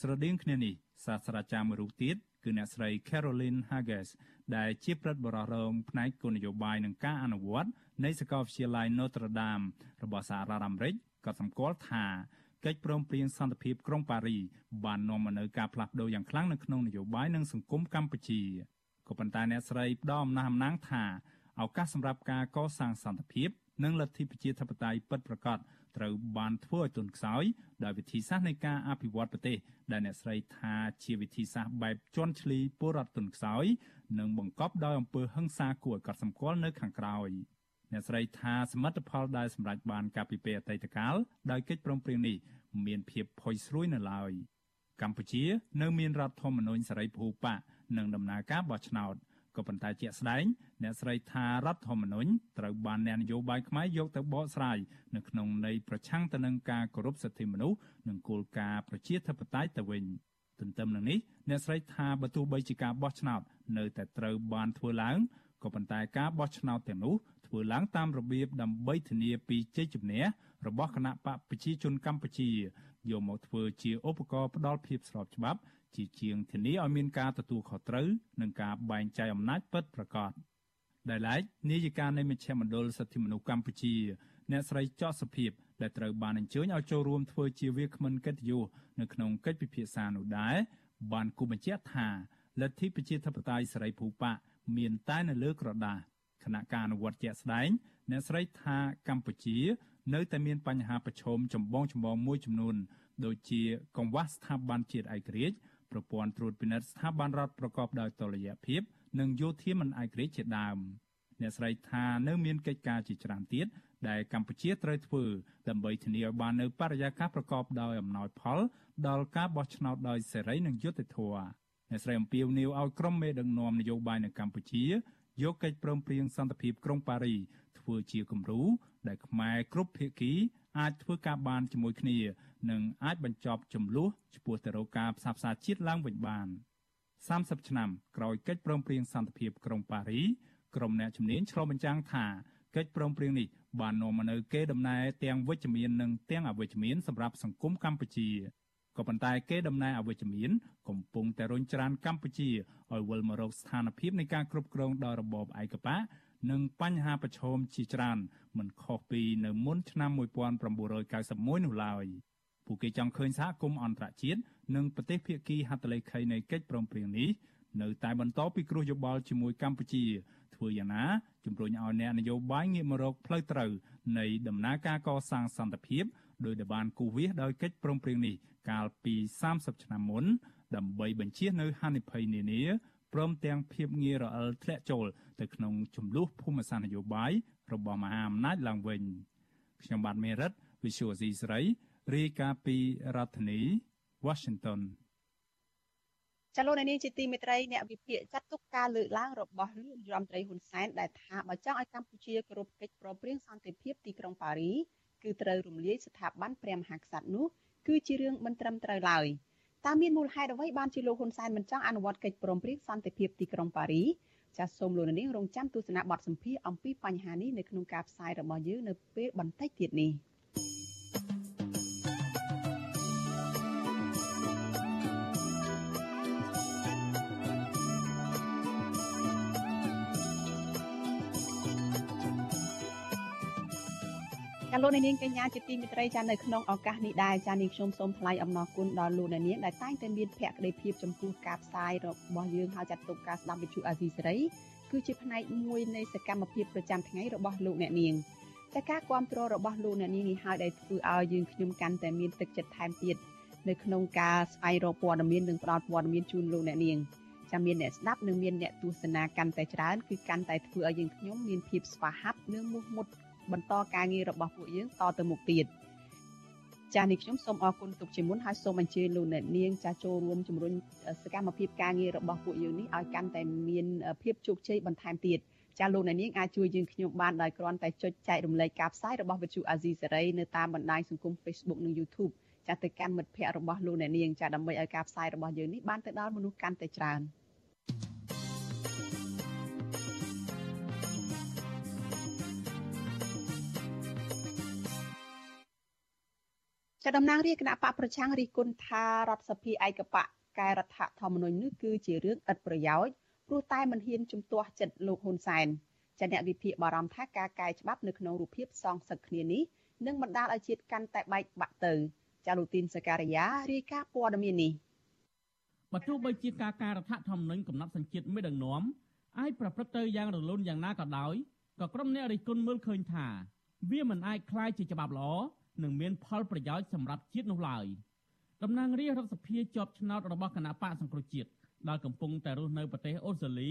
ស្រដៀងគ្នានេះសាស្ត្រាចារ្យមួយរូបទៀតគឺអ្នកស្រី Caroline Hages ដែលជាប្រិទ្ធបរិរងផ្នែកគោលនយោបាយនិងការអនុវត្តនៃសាកលវិទ្យាល័យ Notre Dame របស់សហរដ្ឋអាមេរិកក៏សម្គាល់ថាកិច្ចព្រមព្រៀងសន្តិភាពក្រុងប៉ារីបាននាំមកនូវការផ្លាស់ប្ដូរយ៉ាងខ្លាំងនៅក្នុងនយោបាយនិងសង្គមកម្ពុជាក៏ប៉ុន្តែអ្នកស្រីផ្ដល់អំណះអំណាងថាឱកាសសម្រាប់ការកសាងសន្តិភាព និងលទ្ធិប្រជាធិបតេយ្យពិតប្រាកដត្រូវបានធ្វើឲ្យទន់ខ្សោយដោយវិធីសាស្ត្រនៃការអភិវឌ្ឍប្រទេសដែលអ្នកស្រីថាជាវិធីសាស្ត្របែបជន់ឈ្លីពលរដ្ឋទន់ខ្សោយនិងបង្កប់ដោយអំពើហិង្សាគួរឲ្យកត់សម្គាល់នៅខាងក្រោយអ្នកស្រីថាសមិទ្ធផលដែលសម្រេចបានកាលពីពេលអតីតកាលដោយកិច្ចព្រមព្រៀងនេះមានភាពផុយស្រួយនៅឡើយកម្ពុជានៅមានរដ្ឋធម្មនុញ្ញសេរីពហុបកនិងដំណើរការបោះឆ្នោត ក៏ប៉ុន្តែជាក់ស្ដែងអ្នកស្រីថារដ្ឋធម្មនុញ្ញត្រូវបានអ្នកនយោបាយខ្មែរយកទៅបកស្រាយនៅក្នុងន័យប្រឆាំងទៅនឹងការគោរពសិទ្ធិមនុស្សនិងគោលការណ៍ប្រជាធិបតេយ្យទៅវិញទន្ទឹមនឹងនេះអ្នកស្រីថាបើទោះបីជាការបោះឆ្នោតនៅតែត្រូវបានធ្វើឡើងក៏ប៉ុន្តែការបោះឆ្នោតទាំងនោះធ្វើឡើងតាមរបៀបដើម្បីធានាពីជ័យជំនះរបស់គណៈបកប្រជាជនកម្ពុជាយកមកធ្វើជាឧបករណ៍ផ្ដល់ភាពស្របច្បាប់ ជាជាងធានាឲ្យមានការទទួលខុសត្រូវនិងការបែងចែកអំណាចពិតប្រាកដដែលឡែកនាយិកានៃមជ្ឈមណ្ឌលសិទ្ធិមនុស្សកម្ពុជា អ្នកស្រីចော့សុភាពដែលត្រូវបានអញ្ជើញឲ្យចូលរួមធ្វើជាវាគ្មិនកិត្តិយសនៅក្នុងកិច្ចពិភាក្សានោះដែរបានគូបញ្ជាក់ថាលទ្ធិប្រជាធិបតេយ្យសេរីភូប៉ាមានតែនៅលើក្រដាសគណៈការអនុវត្តជាក់ស្ដែងអ្នកស្រីថាកម្ពុជា នៅតែមានបញ្ហាប្រឈមចម្បងចម្បងមួយចំនួន ដូចជាកង្វះស្ថាប័នជាតិឯករាជ្យ ប្រព័ន្ធត្រួតពិនិត្យស្ថាប័នរដ្ឋប្រកបដោយតុល្យភាព និងយោធាមិនឯករាជ្យជាដើមអ្នកស្រីថានៅមានកិច្ចការជាច្រើនទៀតដែលកម្ពុជាត្រូវធ្វើដើម្បីធានាឲ្យបាននូវបរិយាកាសប្រកបដោយអំណោយផលដល់ការបោះឆ្នោតដោយសេរីនិងយុត្តិធម៌អ្នកស្រីអំពាវនាវឲ្យក្រុមមេដឹកនាំនយោបាយនៅកម្ពុជាយកកិច្ចព្រមព្រៀងសន្តិភាពក្រុងប៉ារីធ្វើជាគំរូដែលខ្មែរគ្រប់ភាគី អាចធ្វើការបានជាមួយគ្នានិងអាចបញ្ចប់ចំនួនចំពោះទៅរកការផ្សះផ្សាជាតិឡើងវិញបាន30ឆ្នាំក្រោយកិច្ចព្រមព្រៀងសន្តិភាពក្រុងប៉ារីក្រុមអ្នកជំនាញឆ្លុះបញ្ចាំងថាកិច្ចព្រមព្រៀងនេះបាននាំមកនូវកេរដំណែលទាំងវិជ្ជមាននិងទាំងអវិជ្ជមានសម្រាប់សង្គមកម្ពុជាក៏ប៉ុន្តែគេដំណើរអវិជ្ជមានកំពុងតែរុញច្រានកម្ពុជាឲ្យវិលមករកស្ថានភាពនៃការគ្រប់គ្រងដោយរបបឯកបក និងបញ្ហាប្រឈមជាច្រើនមិនខុសពីនៅមុនឆ្នាំ1991នោះឡើយពួកគេចង់ឃើញសហគមន៍អន្តរជាតិនិងប្រទេសភាគីហត្ថលេខីនៃកិច្ចព្រមព្រៀងនេះនៅតែបន្តពិគ្រោះយោបល់ជាមួយកម្ពុជាធ្វើយ៉ាងណាជំរុញឲ្យអ្នកនយោបាយងាកមករកផ្លូវត្រូវនៃដំណើរការកសាងសន្តិភាពដោយដែលបានគូសវាសដោយកិច្ចព្រមព្រៀងនេះកាលពី30ឆ្នាំមុនដើម្បីបញ្ជៀសនៅហានិភ័យនានា ព្រមទាំងភាពងាយរអិលធ្លាក់ចូលទៅក្នុងចំនួនភូមិសាស្ត្រនយោបាយរបស់មហាអំណាចឡើងវិញខ្ញុំបាទមេរិត Visual C ស្រីរាយការណ៍ពីរដ្ឋធានី Washington ចលនានេះជាទីមេត្រីអ្នកវិភាគចាត់ទុកការលើកឡើងរបស់លោករដ្ឋមន្ត្រីហ៊ុនសែនដែលថាបើចង់ឲ្យកម្ពុជាគោរពកិច្ចប្រព្រឹត្តសន្តិភាពទីក្រុងប៉ារីគឺត្រូវរំលាយស្ថាប័នព្រះមហាក្សត្រនោះគឺជារឿងមិនត្រឹមត្រូវឡើយ តើមានមូលហេតុអ្វីបានជាលោកហ៊ុនសែនមិនចង់អនុវត្តកិច្ចព្រមព្រៀងសន្តិភាពទីក្រុងប៉ារីចាសសូមលោកនាងរងចាំទស្សនាបទសម្ភាសអំពីបញ្ហានេះនៅក្នុងការផ្សាយរបស់យើងនៅពេលបន្តិចទៀតនេះ។ លោកនាងកញ្ញាជាទីមេត្រីចានៅក្នុងឱកាសនេះដែរចានាងខ្ញុំសូមថ្លែងអំណរគុណដល់លោកនាងដែលតែងតែមានភក្ដីភាពចំពោះការផ្សាយរបស់យើងហើយចាត់ទុកការស្ដាប់វិទ្យុអាស៊ីសេរីគឺជាផ្នែកមួយនៃសកម្មភាពប្រចាំថ្ងៃរបស់លោកអ្នកនាងតែការគ្រប់គ្រងរបស់លោកអ្នកនាងនេះហើយដែលធ្វើឲ្យយើងខ្ញុំកាន់តែមានទឹកចិត្តថែមទៀតនៅក្នុងការស្វែងរកព័ត៌មាននិងផ្តល់ព័ត៌មានជូនលោកអ្នកនាងចាំមានអ្នកស្ដាប់និងមានអ្នកទស្សនាកាន់តែច្រើនគឺកាន់តែធ្វើឲ្យយើងខ្ញុំមានភាពស្វាហាប់និងមោះមុត បន្តការងាររបស់ពួកយើងតទៅមុខទៀតចា៎នេះខ្ញុំសូមអរគុណទុកជាមុនហើយសូមអញ្ជើញលោកអ្នកនាងចាចូលរួមជំរុញសកម្មភាពការងាររបស់ពួកយើងនេះឲ្យកាន់តែមានភាពជោគជ័យបន្ថែមទៀតចាលោកអ្នកនាងអាចជួយយើងខ្ញុំបានដោយគ្រាន់តែចុចចែករំលែកការផ្សាយរបស់វិទ្យុអាស៊ីសេរីនៅតាមបណ្ដាញសង្គម Facebook និង YouTube ចាទៅកាន់មិត្តភ័ក្តិរបស់លោកអ្នកនាងចាដើម្បីឲ្យការផ្សាយរបស់យើងនេះបានទៅដល់មនុស្សកាន់តែច្រើន។ ចតំណាងរាជគណៈបកប្រឆាំងរិះគន់ថារដ្ឋសភាឯកបកកែរដ្ឋធម្មនុញ្ញនេះគឺជារឿងឥតប្រយោជន៍ព្រោះតែមិនហ៊ានជំទាស់ចិត្តលោកហ៊ុនសែនចាអ្នកវិភាគបារម្ភថាការកែច្បាប់នៅក្នុងរូបភាពសងសឹកគ្នានេះនឹងបណ្ដាលឲ្យជាតិកាន់តែបែកបាក់ទៅចាលូទីនសការីយ៉ារាយការណ៍ព័ត៌មាននេះបើទោះបីជាការកែរដ្ឋធម្មនុញ្ញកំណត់សញ្ជាតិមេដឹកនាំអាចប្រព្រឹត្តទៅយ៉ាងរលូនយ៉ាងណាក៏ដោយក៏ក្រុមអ្នករិះគន់មើលឃើញថាវាមិនអាចคล้ายជាច្បាប់ល្អ និងមានផលប្រយោជន៍សម្រាប់ជាតិនោះឡើយតំណាងរាស្ត្ររដ្ឋសភាជាប់ឆ្នោតរបស់គណៈបកសង្គ្រោះជាតិដែលកំពុងតែរស់នៅប្រទេសអូស្ត្រាលី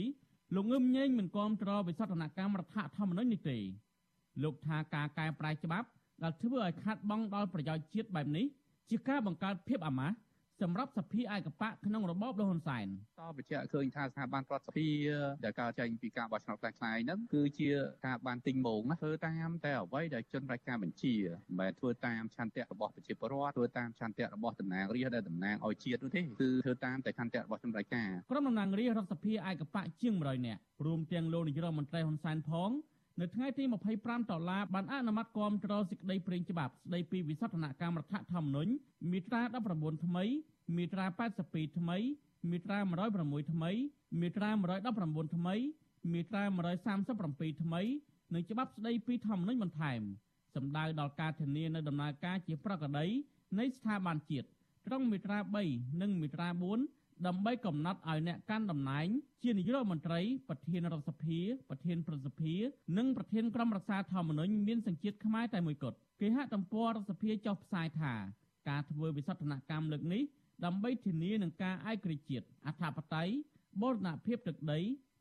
លោកងឹមញែងមិនគាំទ្រវិសោធនកម្មរដ្ឋធម្មនុញ្ញនេះទេលោកថាការកែប្រែច្បាប់ដែលធ្វើឲ្យខាត់បងដល់ប្រយោជន៍ជាតិបែបនេះជាការបង្កើតភាពអាម៉ាស់ សម្រាប់សភាឯកបៈក្នុងរបបលហ៊ុនសែនតបញ្ជាក់ឃើញថាស្ថាប័នរដ្ឋសភាដែលកើតចេញពីការបោះឆ្នោតខ្លាំងៗហ្នឹងគឺជាការបានទិញម៉ងណាធ្វើតាមតែអ្វីដែលជនរៃការបញ្ជាមិនមែនធ្វើតាមឆន្ទៈរបស់ប្រជាពលរដ្ឋធ្វើតាមឆន្ទៈរបស់តំណាងរាស្ត្រដែលតំណាងឲ្យជាតិនោះទេគឺធ្វើតាមតែឆន្ទៈរបស់ជនរៃការក្រុមតំណាងរាស្ត្ររដ្ឋសភាឯកបៈជាង100នាក់រួមទាំងលោកនាយរដ្ឋមន្ត្រីហ៊ុនសែនផង នៅថ្ងៃទី25ដុល្លារបានអនុម័តគាំទ្រសេចក្តីព្រេងច្បាប់ស្តីពីវិសោធនកម្មរដ្ឋធម្មនុញ្ញមាត្រា19ថ្មីមាត្រា82ថ្មីមាត្រា106ថ្មីមាត្រា119ថ្មីមាត្រា137ថ្មីនិងច្បាប់ស្តីពីធម្មនុញ្ញបន្ថែមសម្ដៅដល់ការធានានៅដំណើរការជាប្រក្រតីនៃស្ថាប័នជាតិត្រង់មាត្រា3និងមាត្រា4 ដើម្បីកំណត់ឲ្យអ្នកកាន់តំណែងជានាយករដ្ឋមន្ត្រីប្រធានរដ្ឋសភាប្រធានប្រសិទ្ធិនិងប្រធានក្រុមរក្សាធម្មនុញ្ញមានសញ្ជាតិខ្មែរតែមួយគត់គេហទំព័ររដ្ឋសភាចុះផ្សាយថាការធ្វើវិសោធនកម្មលើកនេះដើម្បីធានានឹងការឯករាជ្យជាតិអធិបតេយ្យបូរណភាពទឹកដី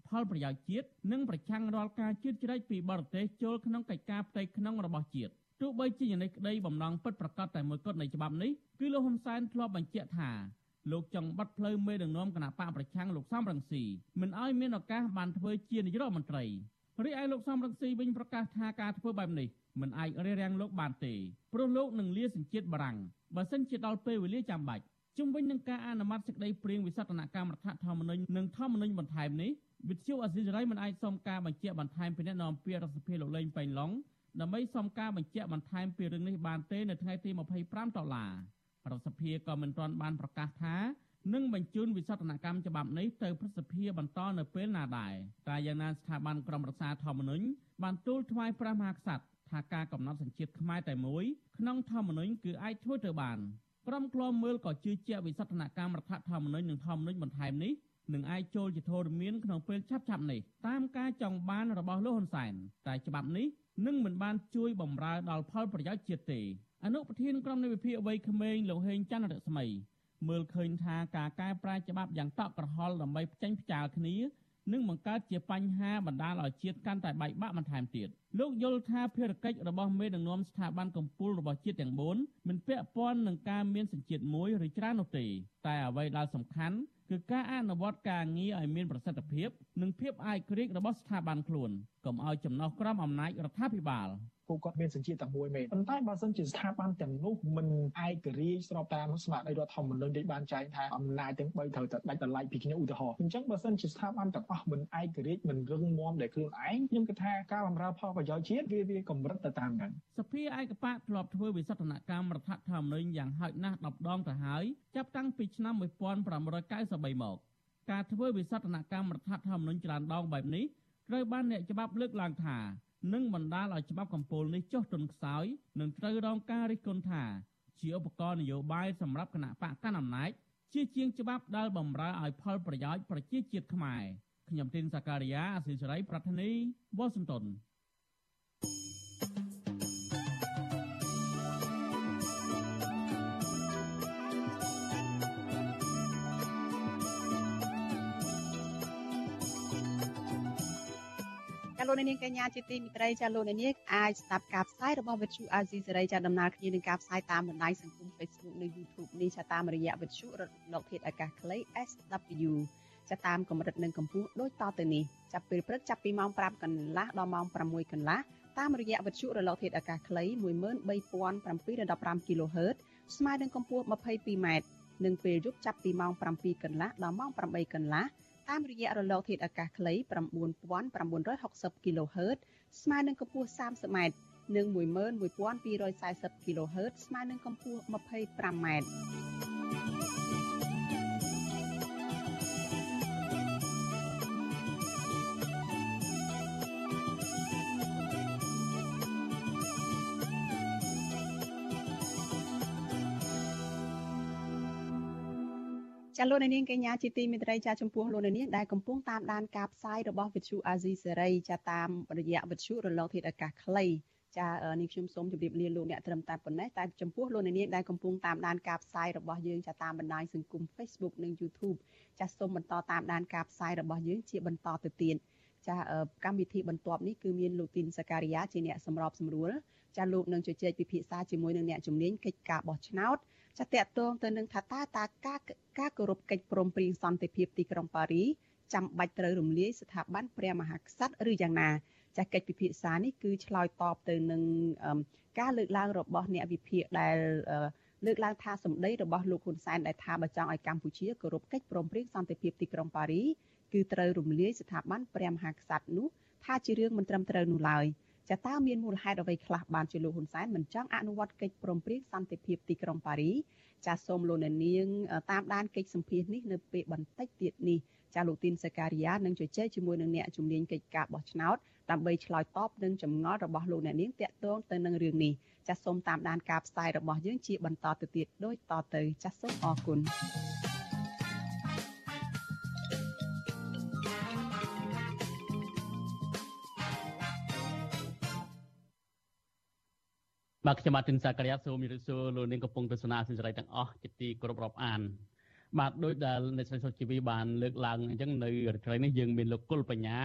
ផលប្រយោជន៍ជាតិនិងប្រឆាំងរាល់ការជឿជ្រែកពីបរទេសចូលក្នុងកិច្ចការផ្ទៃក្នុងរបស់ជាតិទោះបីជាយ៉ាងនេះក្តីបំណងពិតប្រកបតែមួយគត់នៃច្បាប់នេះគឺលោកហ៊ុនសែនធ្លាប់បញ្ជាក់ថា លោកចង់បាត់ផ្លូវមេដឹកនាំគណៈបកប្រឆាំងលោកសំរងស៊ីមិនឲ្យមានឱកាសបានធ្វើជានាយករដ្ឋមន្ត្រីរីឯលោកសំរងស៊ីវិញប្រកាសថាការធ្វើបែបនេះមិនអាចរារាំងលោកបានទេព្រោះលោកនឹងលាសញ្ជាតិបារាំងបើសិនជាដល់ពេលវេលាចាំបាច់ជុំវិញនឹងការអនុម័តសេចក្តីព្រៀងវិសោធនកម្មរដ្ឋធម្មនុញ្ញនិងធម្មនុញ្ញបន្ថែមនេះវិទ្យុអសិរ័យមិនអាចសុំការបញ្ជាក់បន្ថែមពីអ្នកនាំពាក្យរដ្ឋសភាលោកលេងប៉ៃឡុងដើម្បីសុំការបញ្ជាក់បន្ថែមពីរឿងនេះបានទេនៅថ្ងៃទី25ដុល្លារ រដ្ឋសភាក៏មិនទាន់បានប្រកាសថានឹងបញ្ជូនវិសោធនកម្មច្បាប់នេះទៅព្រឹទ្ធសភាបន្តនៅពេលណាដែរតែយ៉ាងណាស្ថាប័នក្រមរក្សាធម្មនុញ្ញបានទូលថ្វាយព្រះមហាក្សត្រថាការកំណត់សញ្ជាតិខ្មែរតែមួយក្នុងធម្មនុញ្ញគឺអាចធ្វើទៅបានក្រុមឃ្លាំមើលក៏ជឿជាក់វិសោធនកម្មរដ្ឋធម្មនុញ្ញនិងធម្មនុញ្ញបន្ថែមនេះនឹងអាចចូលជាធរមានក្នុងពេលឆាប់ៗនេះតាមការចង់បានរបស់លោកហ៊ុនសែនតែច្បាប់នេះនឹងមិនបានជួយបំរើដល់ផលប្រយោជន៍ជាតិទេ អនុប្រធានក្រុមនៃវិភាគវ័យក្មេងលោកហេងច័ន្ទរស្មីមើលឃើញថាការកែប្រែច្បាប់យ៉ាងតក់ក្រហល់ដើម្បីផ្ចាញ់ផ្ចាលគ្នានឹងបង្កើតជាបញ្ហាបណ្ដាលឲ្យជាតិកាន់តែបែកបាក់បន្ថែមទៀតលោកយល់ថាភារកិច្ចរបស់មេដឹកនាំស្ថាប័នកម្ពុជារបស់ជាតិទាំង4មិនពាក់ព័ន្ធនឹងការមានសញ្ជាតិមួយឬច្រើននោះទេតែអ្វីដែលសំខាន់គឺការអនុវត្តការងារឲ្យមានប្រសិទ្ធភាព និងភាពឯករាជ្យរបស់ស្ថាប័នខ្លួនកុំឲ្យចំណោះក្រមអំណាចរដ្ឋាភិបាល ពួកគាត់មានសញ្ជាតិតែមួយមែនប៉ុន្តែបើសិនជាស្ថាប័នទាំងនោះមិនឯករាជ្យស្របតាមស្មារតីរដ្ឋធម្មនុញ្ញដែលបានចែងថាអំណាចទាំង3ត្រូវតែដាច់ដライពីគ្នាឧទាហរណ៍អញ្ចឹងបើសិនជាស្ថាប័នទាំងអស់មិនឯករាជ្យមិនរឹងមាំដោយខ្លួនឯងខ្ញុំគិតថាការបម្រើផលប្រយោជន៍ជាតិវាវាកម្រិតទៅតាមហ្នឹងសភាឯកបៈធ្លាប់ធ្វើវិសោធនកម្មរដ្ឋធម្មនុញ្ញយ៉ាងហោចណាស់10ដងទៅហើយចាប់តាំងពីឆ្នាំ1993មកការធ្វើវិសោធនកម្មរដ្ឋធម្មនុញ្ញច្រើនដងបែបនេះត្រូវបានអ្នកច្បាប់លើកឡើងថា នឹងបណ្ដាលឲ្យច្បាប់កម្ពុជានេះចុះទន់ខ្សោយនិងត្រូវរងការរិះគន់ថា ជាឧបករណ៍នយោបាយសម្រាប់គណៈបកកណ្ដាលអំណាចជាជាងច្បាប់ដែលបំរើឲ្យផលប្រយោជន៍ប្រជាជាតិខ្មែរខ្ញុំទីនសាការីយ៉ាអសិលសេរីប្រធានីវ៉ាស៊ីនតោន លោកនាងកញ្ញាជាទីមិត្តរីចាលោកនាងអាចស្ដាប់ការផ្សាយរបស់វិទ្យុអាស៊ីសេរីចាដំណើរគ្នានឹងការផ្សាយតាមបណ្ដាញសង្គម Facebook និង YouTube នេះចាតាមរយៈវិទ្យុរលកធាតុអាកាសខ្លី SW ចាតាមកម្រិតនិងកម្ពស់ដូចតទៅនេះចាប់ពេលព្រឹកចាប់ពីម៉ោង5កន្លះដល់ម៉ោង6កន្លះតាមរយៈវិទ្យុរលកធាតុអាកាសខ្លី13715 kHz ស្មើនឹងកម្ពស់ 22m និងពេលយប់ចាប់ពីម៉ោង7កន្លះដល់ម៉ោង8កន្លះ តាមរយៈរលកធាតុអាកាសខ្លី9960 kHz ស្មើនឹងកម្ពស់ 30m និង11240 kHz ស្មើនឹងកម្ពស់ 25m ចាលោកនាងកញ្ញាជាទីមេត្រីចាចំពោះលោកនាងដែលកំពុងតាមដានការផ្សាយរបស់វិទ្យុអាស៊ីសេរីចាតាមរយៈវិទ្យុរលកធាតុអាកាសខ្លីចានេះខ្ញុំសូមជម្រាបលាលោកអ្នកត្រឹមតែប៉ុណ្ណេះតែចំពោះលោកនាងដែលកំពុងតាមដានការផ្សាយរបស់យើងចាតាមបណ្ដាញសង្គម Facebook និង YouTube ចាសូមបន្តតាមដានការផ្សាយរបស់យើងជាបន្តទៅទៀតចាកម្មវិធីបន្ទាប់នេះគឺមានលោកទីនសការីយ៉ាជាអ្នកសម្របសម្រួលចាលោកនឹងជជែកពិភាក្សាជាមួយនឹងអ្នកជំនាញកិច្ចការបោះឆ្នោត ចាតកតងទៅនឹងថាតើតាការការគោរពកិច្ចព្រមព្រៀងសន្តិភាពទីក្រុងប៉ារីចាំបាច់ត្រូវរំលាយស្ថាប័នព្រះមហាក្សត្រឬយ៉ាងណាចាកិច្ចពិភាក្សានេះគឺឆ្លើយតបទៅនឹងការលើកឡើងរបស់អ្នកវិភាគដែលលើកឡើងថាសម្ដីរបស់លោកហ៊ុនសែនដែលថាបើចង់ឲ្យកម្ពុជាគោរពកិច្ចព្រមព្រៀងសន្តិភាពទីក្រុងប៉ារីគឺត្រូវរំលាយស្ថាប័នព្រះមហាក្សត្រនោះថាជារឿងមិនត្រឹមត្រូវនោះឡើយ ចាតើមានមូលហេតុអ្វីខ្លះបានជាលោកហ៊ុនសែនមិនចង់អនុវត្តកិច្ចព្រមព្រៀងសន្តិភាពទីក្រុងប៉ារីចាសូមលោកអ្នកនាងតាមដានកិច្ចសម្ភាសនេះនៅពេលបន្តិចទៀតនេះចាលោកទីនសការីយ៉ានឹងជជែកជាមួយនឹងអ្នកជំនាញកិច្ចការបោះឆ្នោតដើម្បីឆ្លើយតបនឹងចម្ងល់របស់លោកអ្នកនាងតាក់ទងទៅនឹងរឿងនេះចាសសូមតាមដានការផ្សាយរបស់យើងជាបន្តទៅទៀតដូចតទៅចាសសូមអរគុណ បាទខ្ញុំបាទទិនសាករិយាសូមជម្រាបសួរលោកនាងកំពុងទស្សនាសិរីទាំងអស់ជាទីគោរពរាប់អាន បាទដោយដែលអ្នកស្រីសុជីវីបានលើកឡើងអញ្ចឹងនៅរាត្រីនេះយើងមានលោកគុលបញ្ញា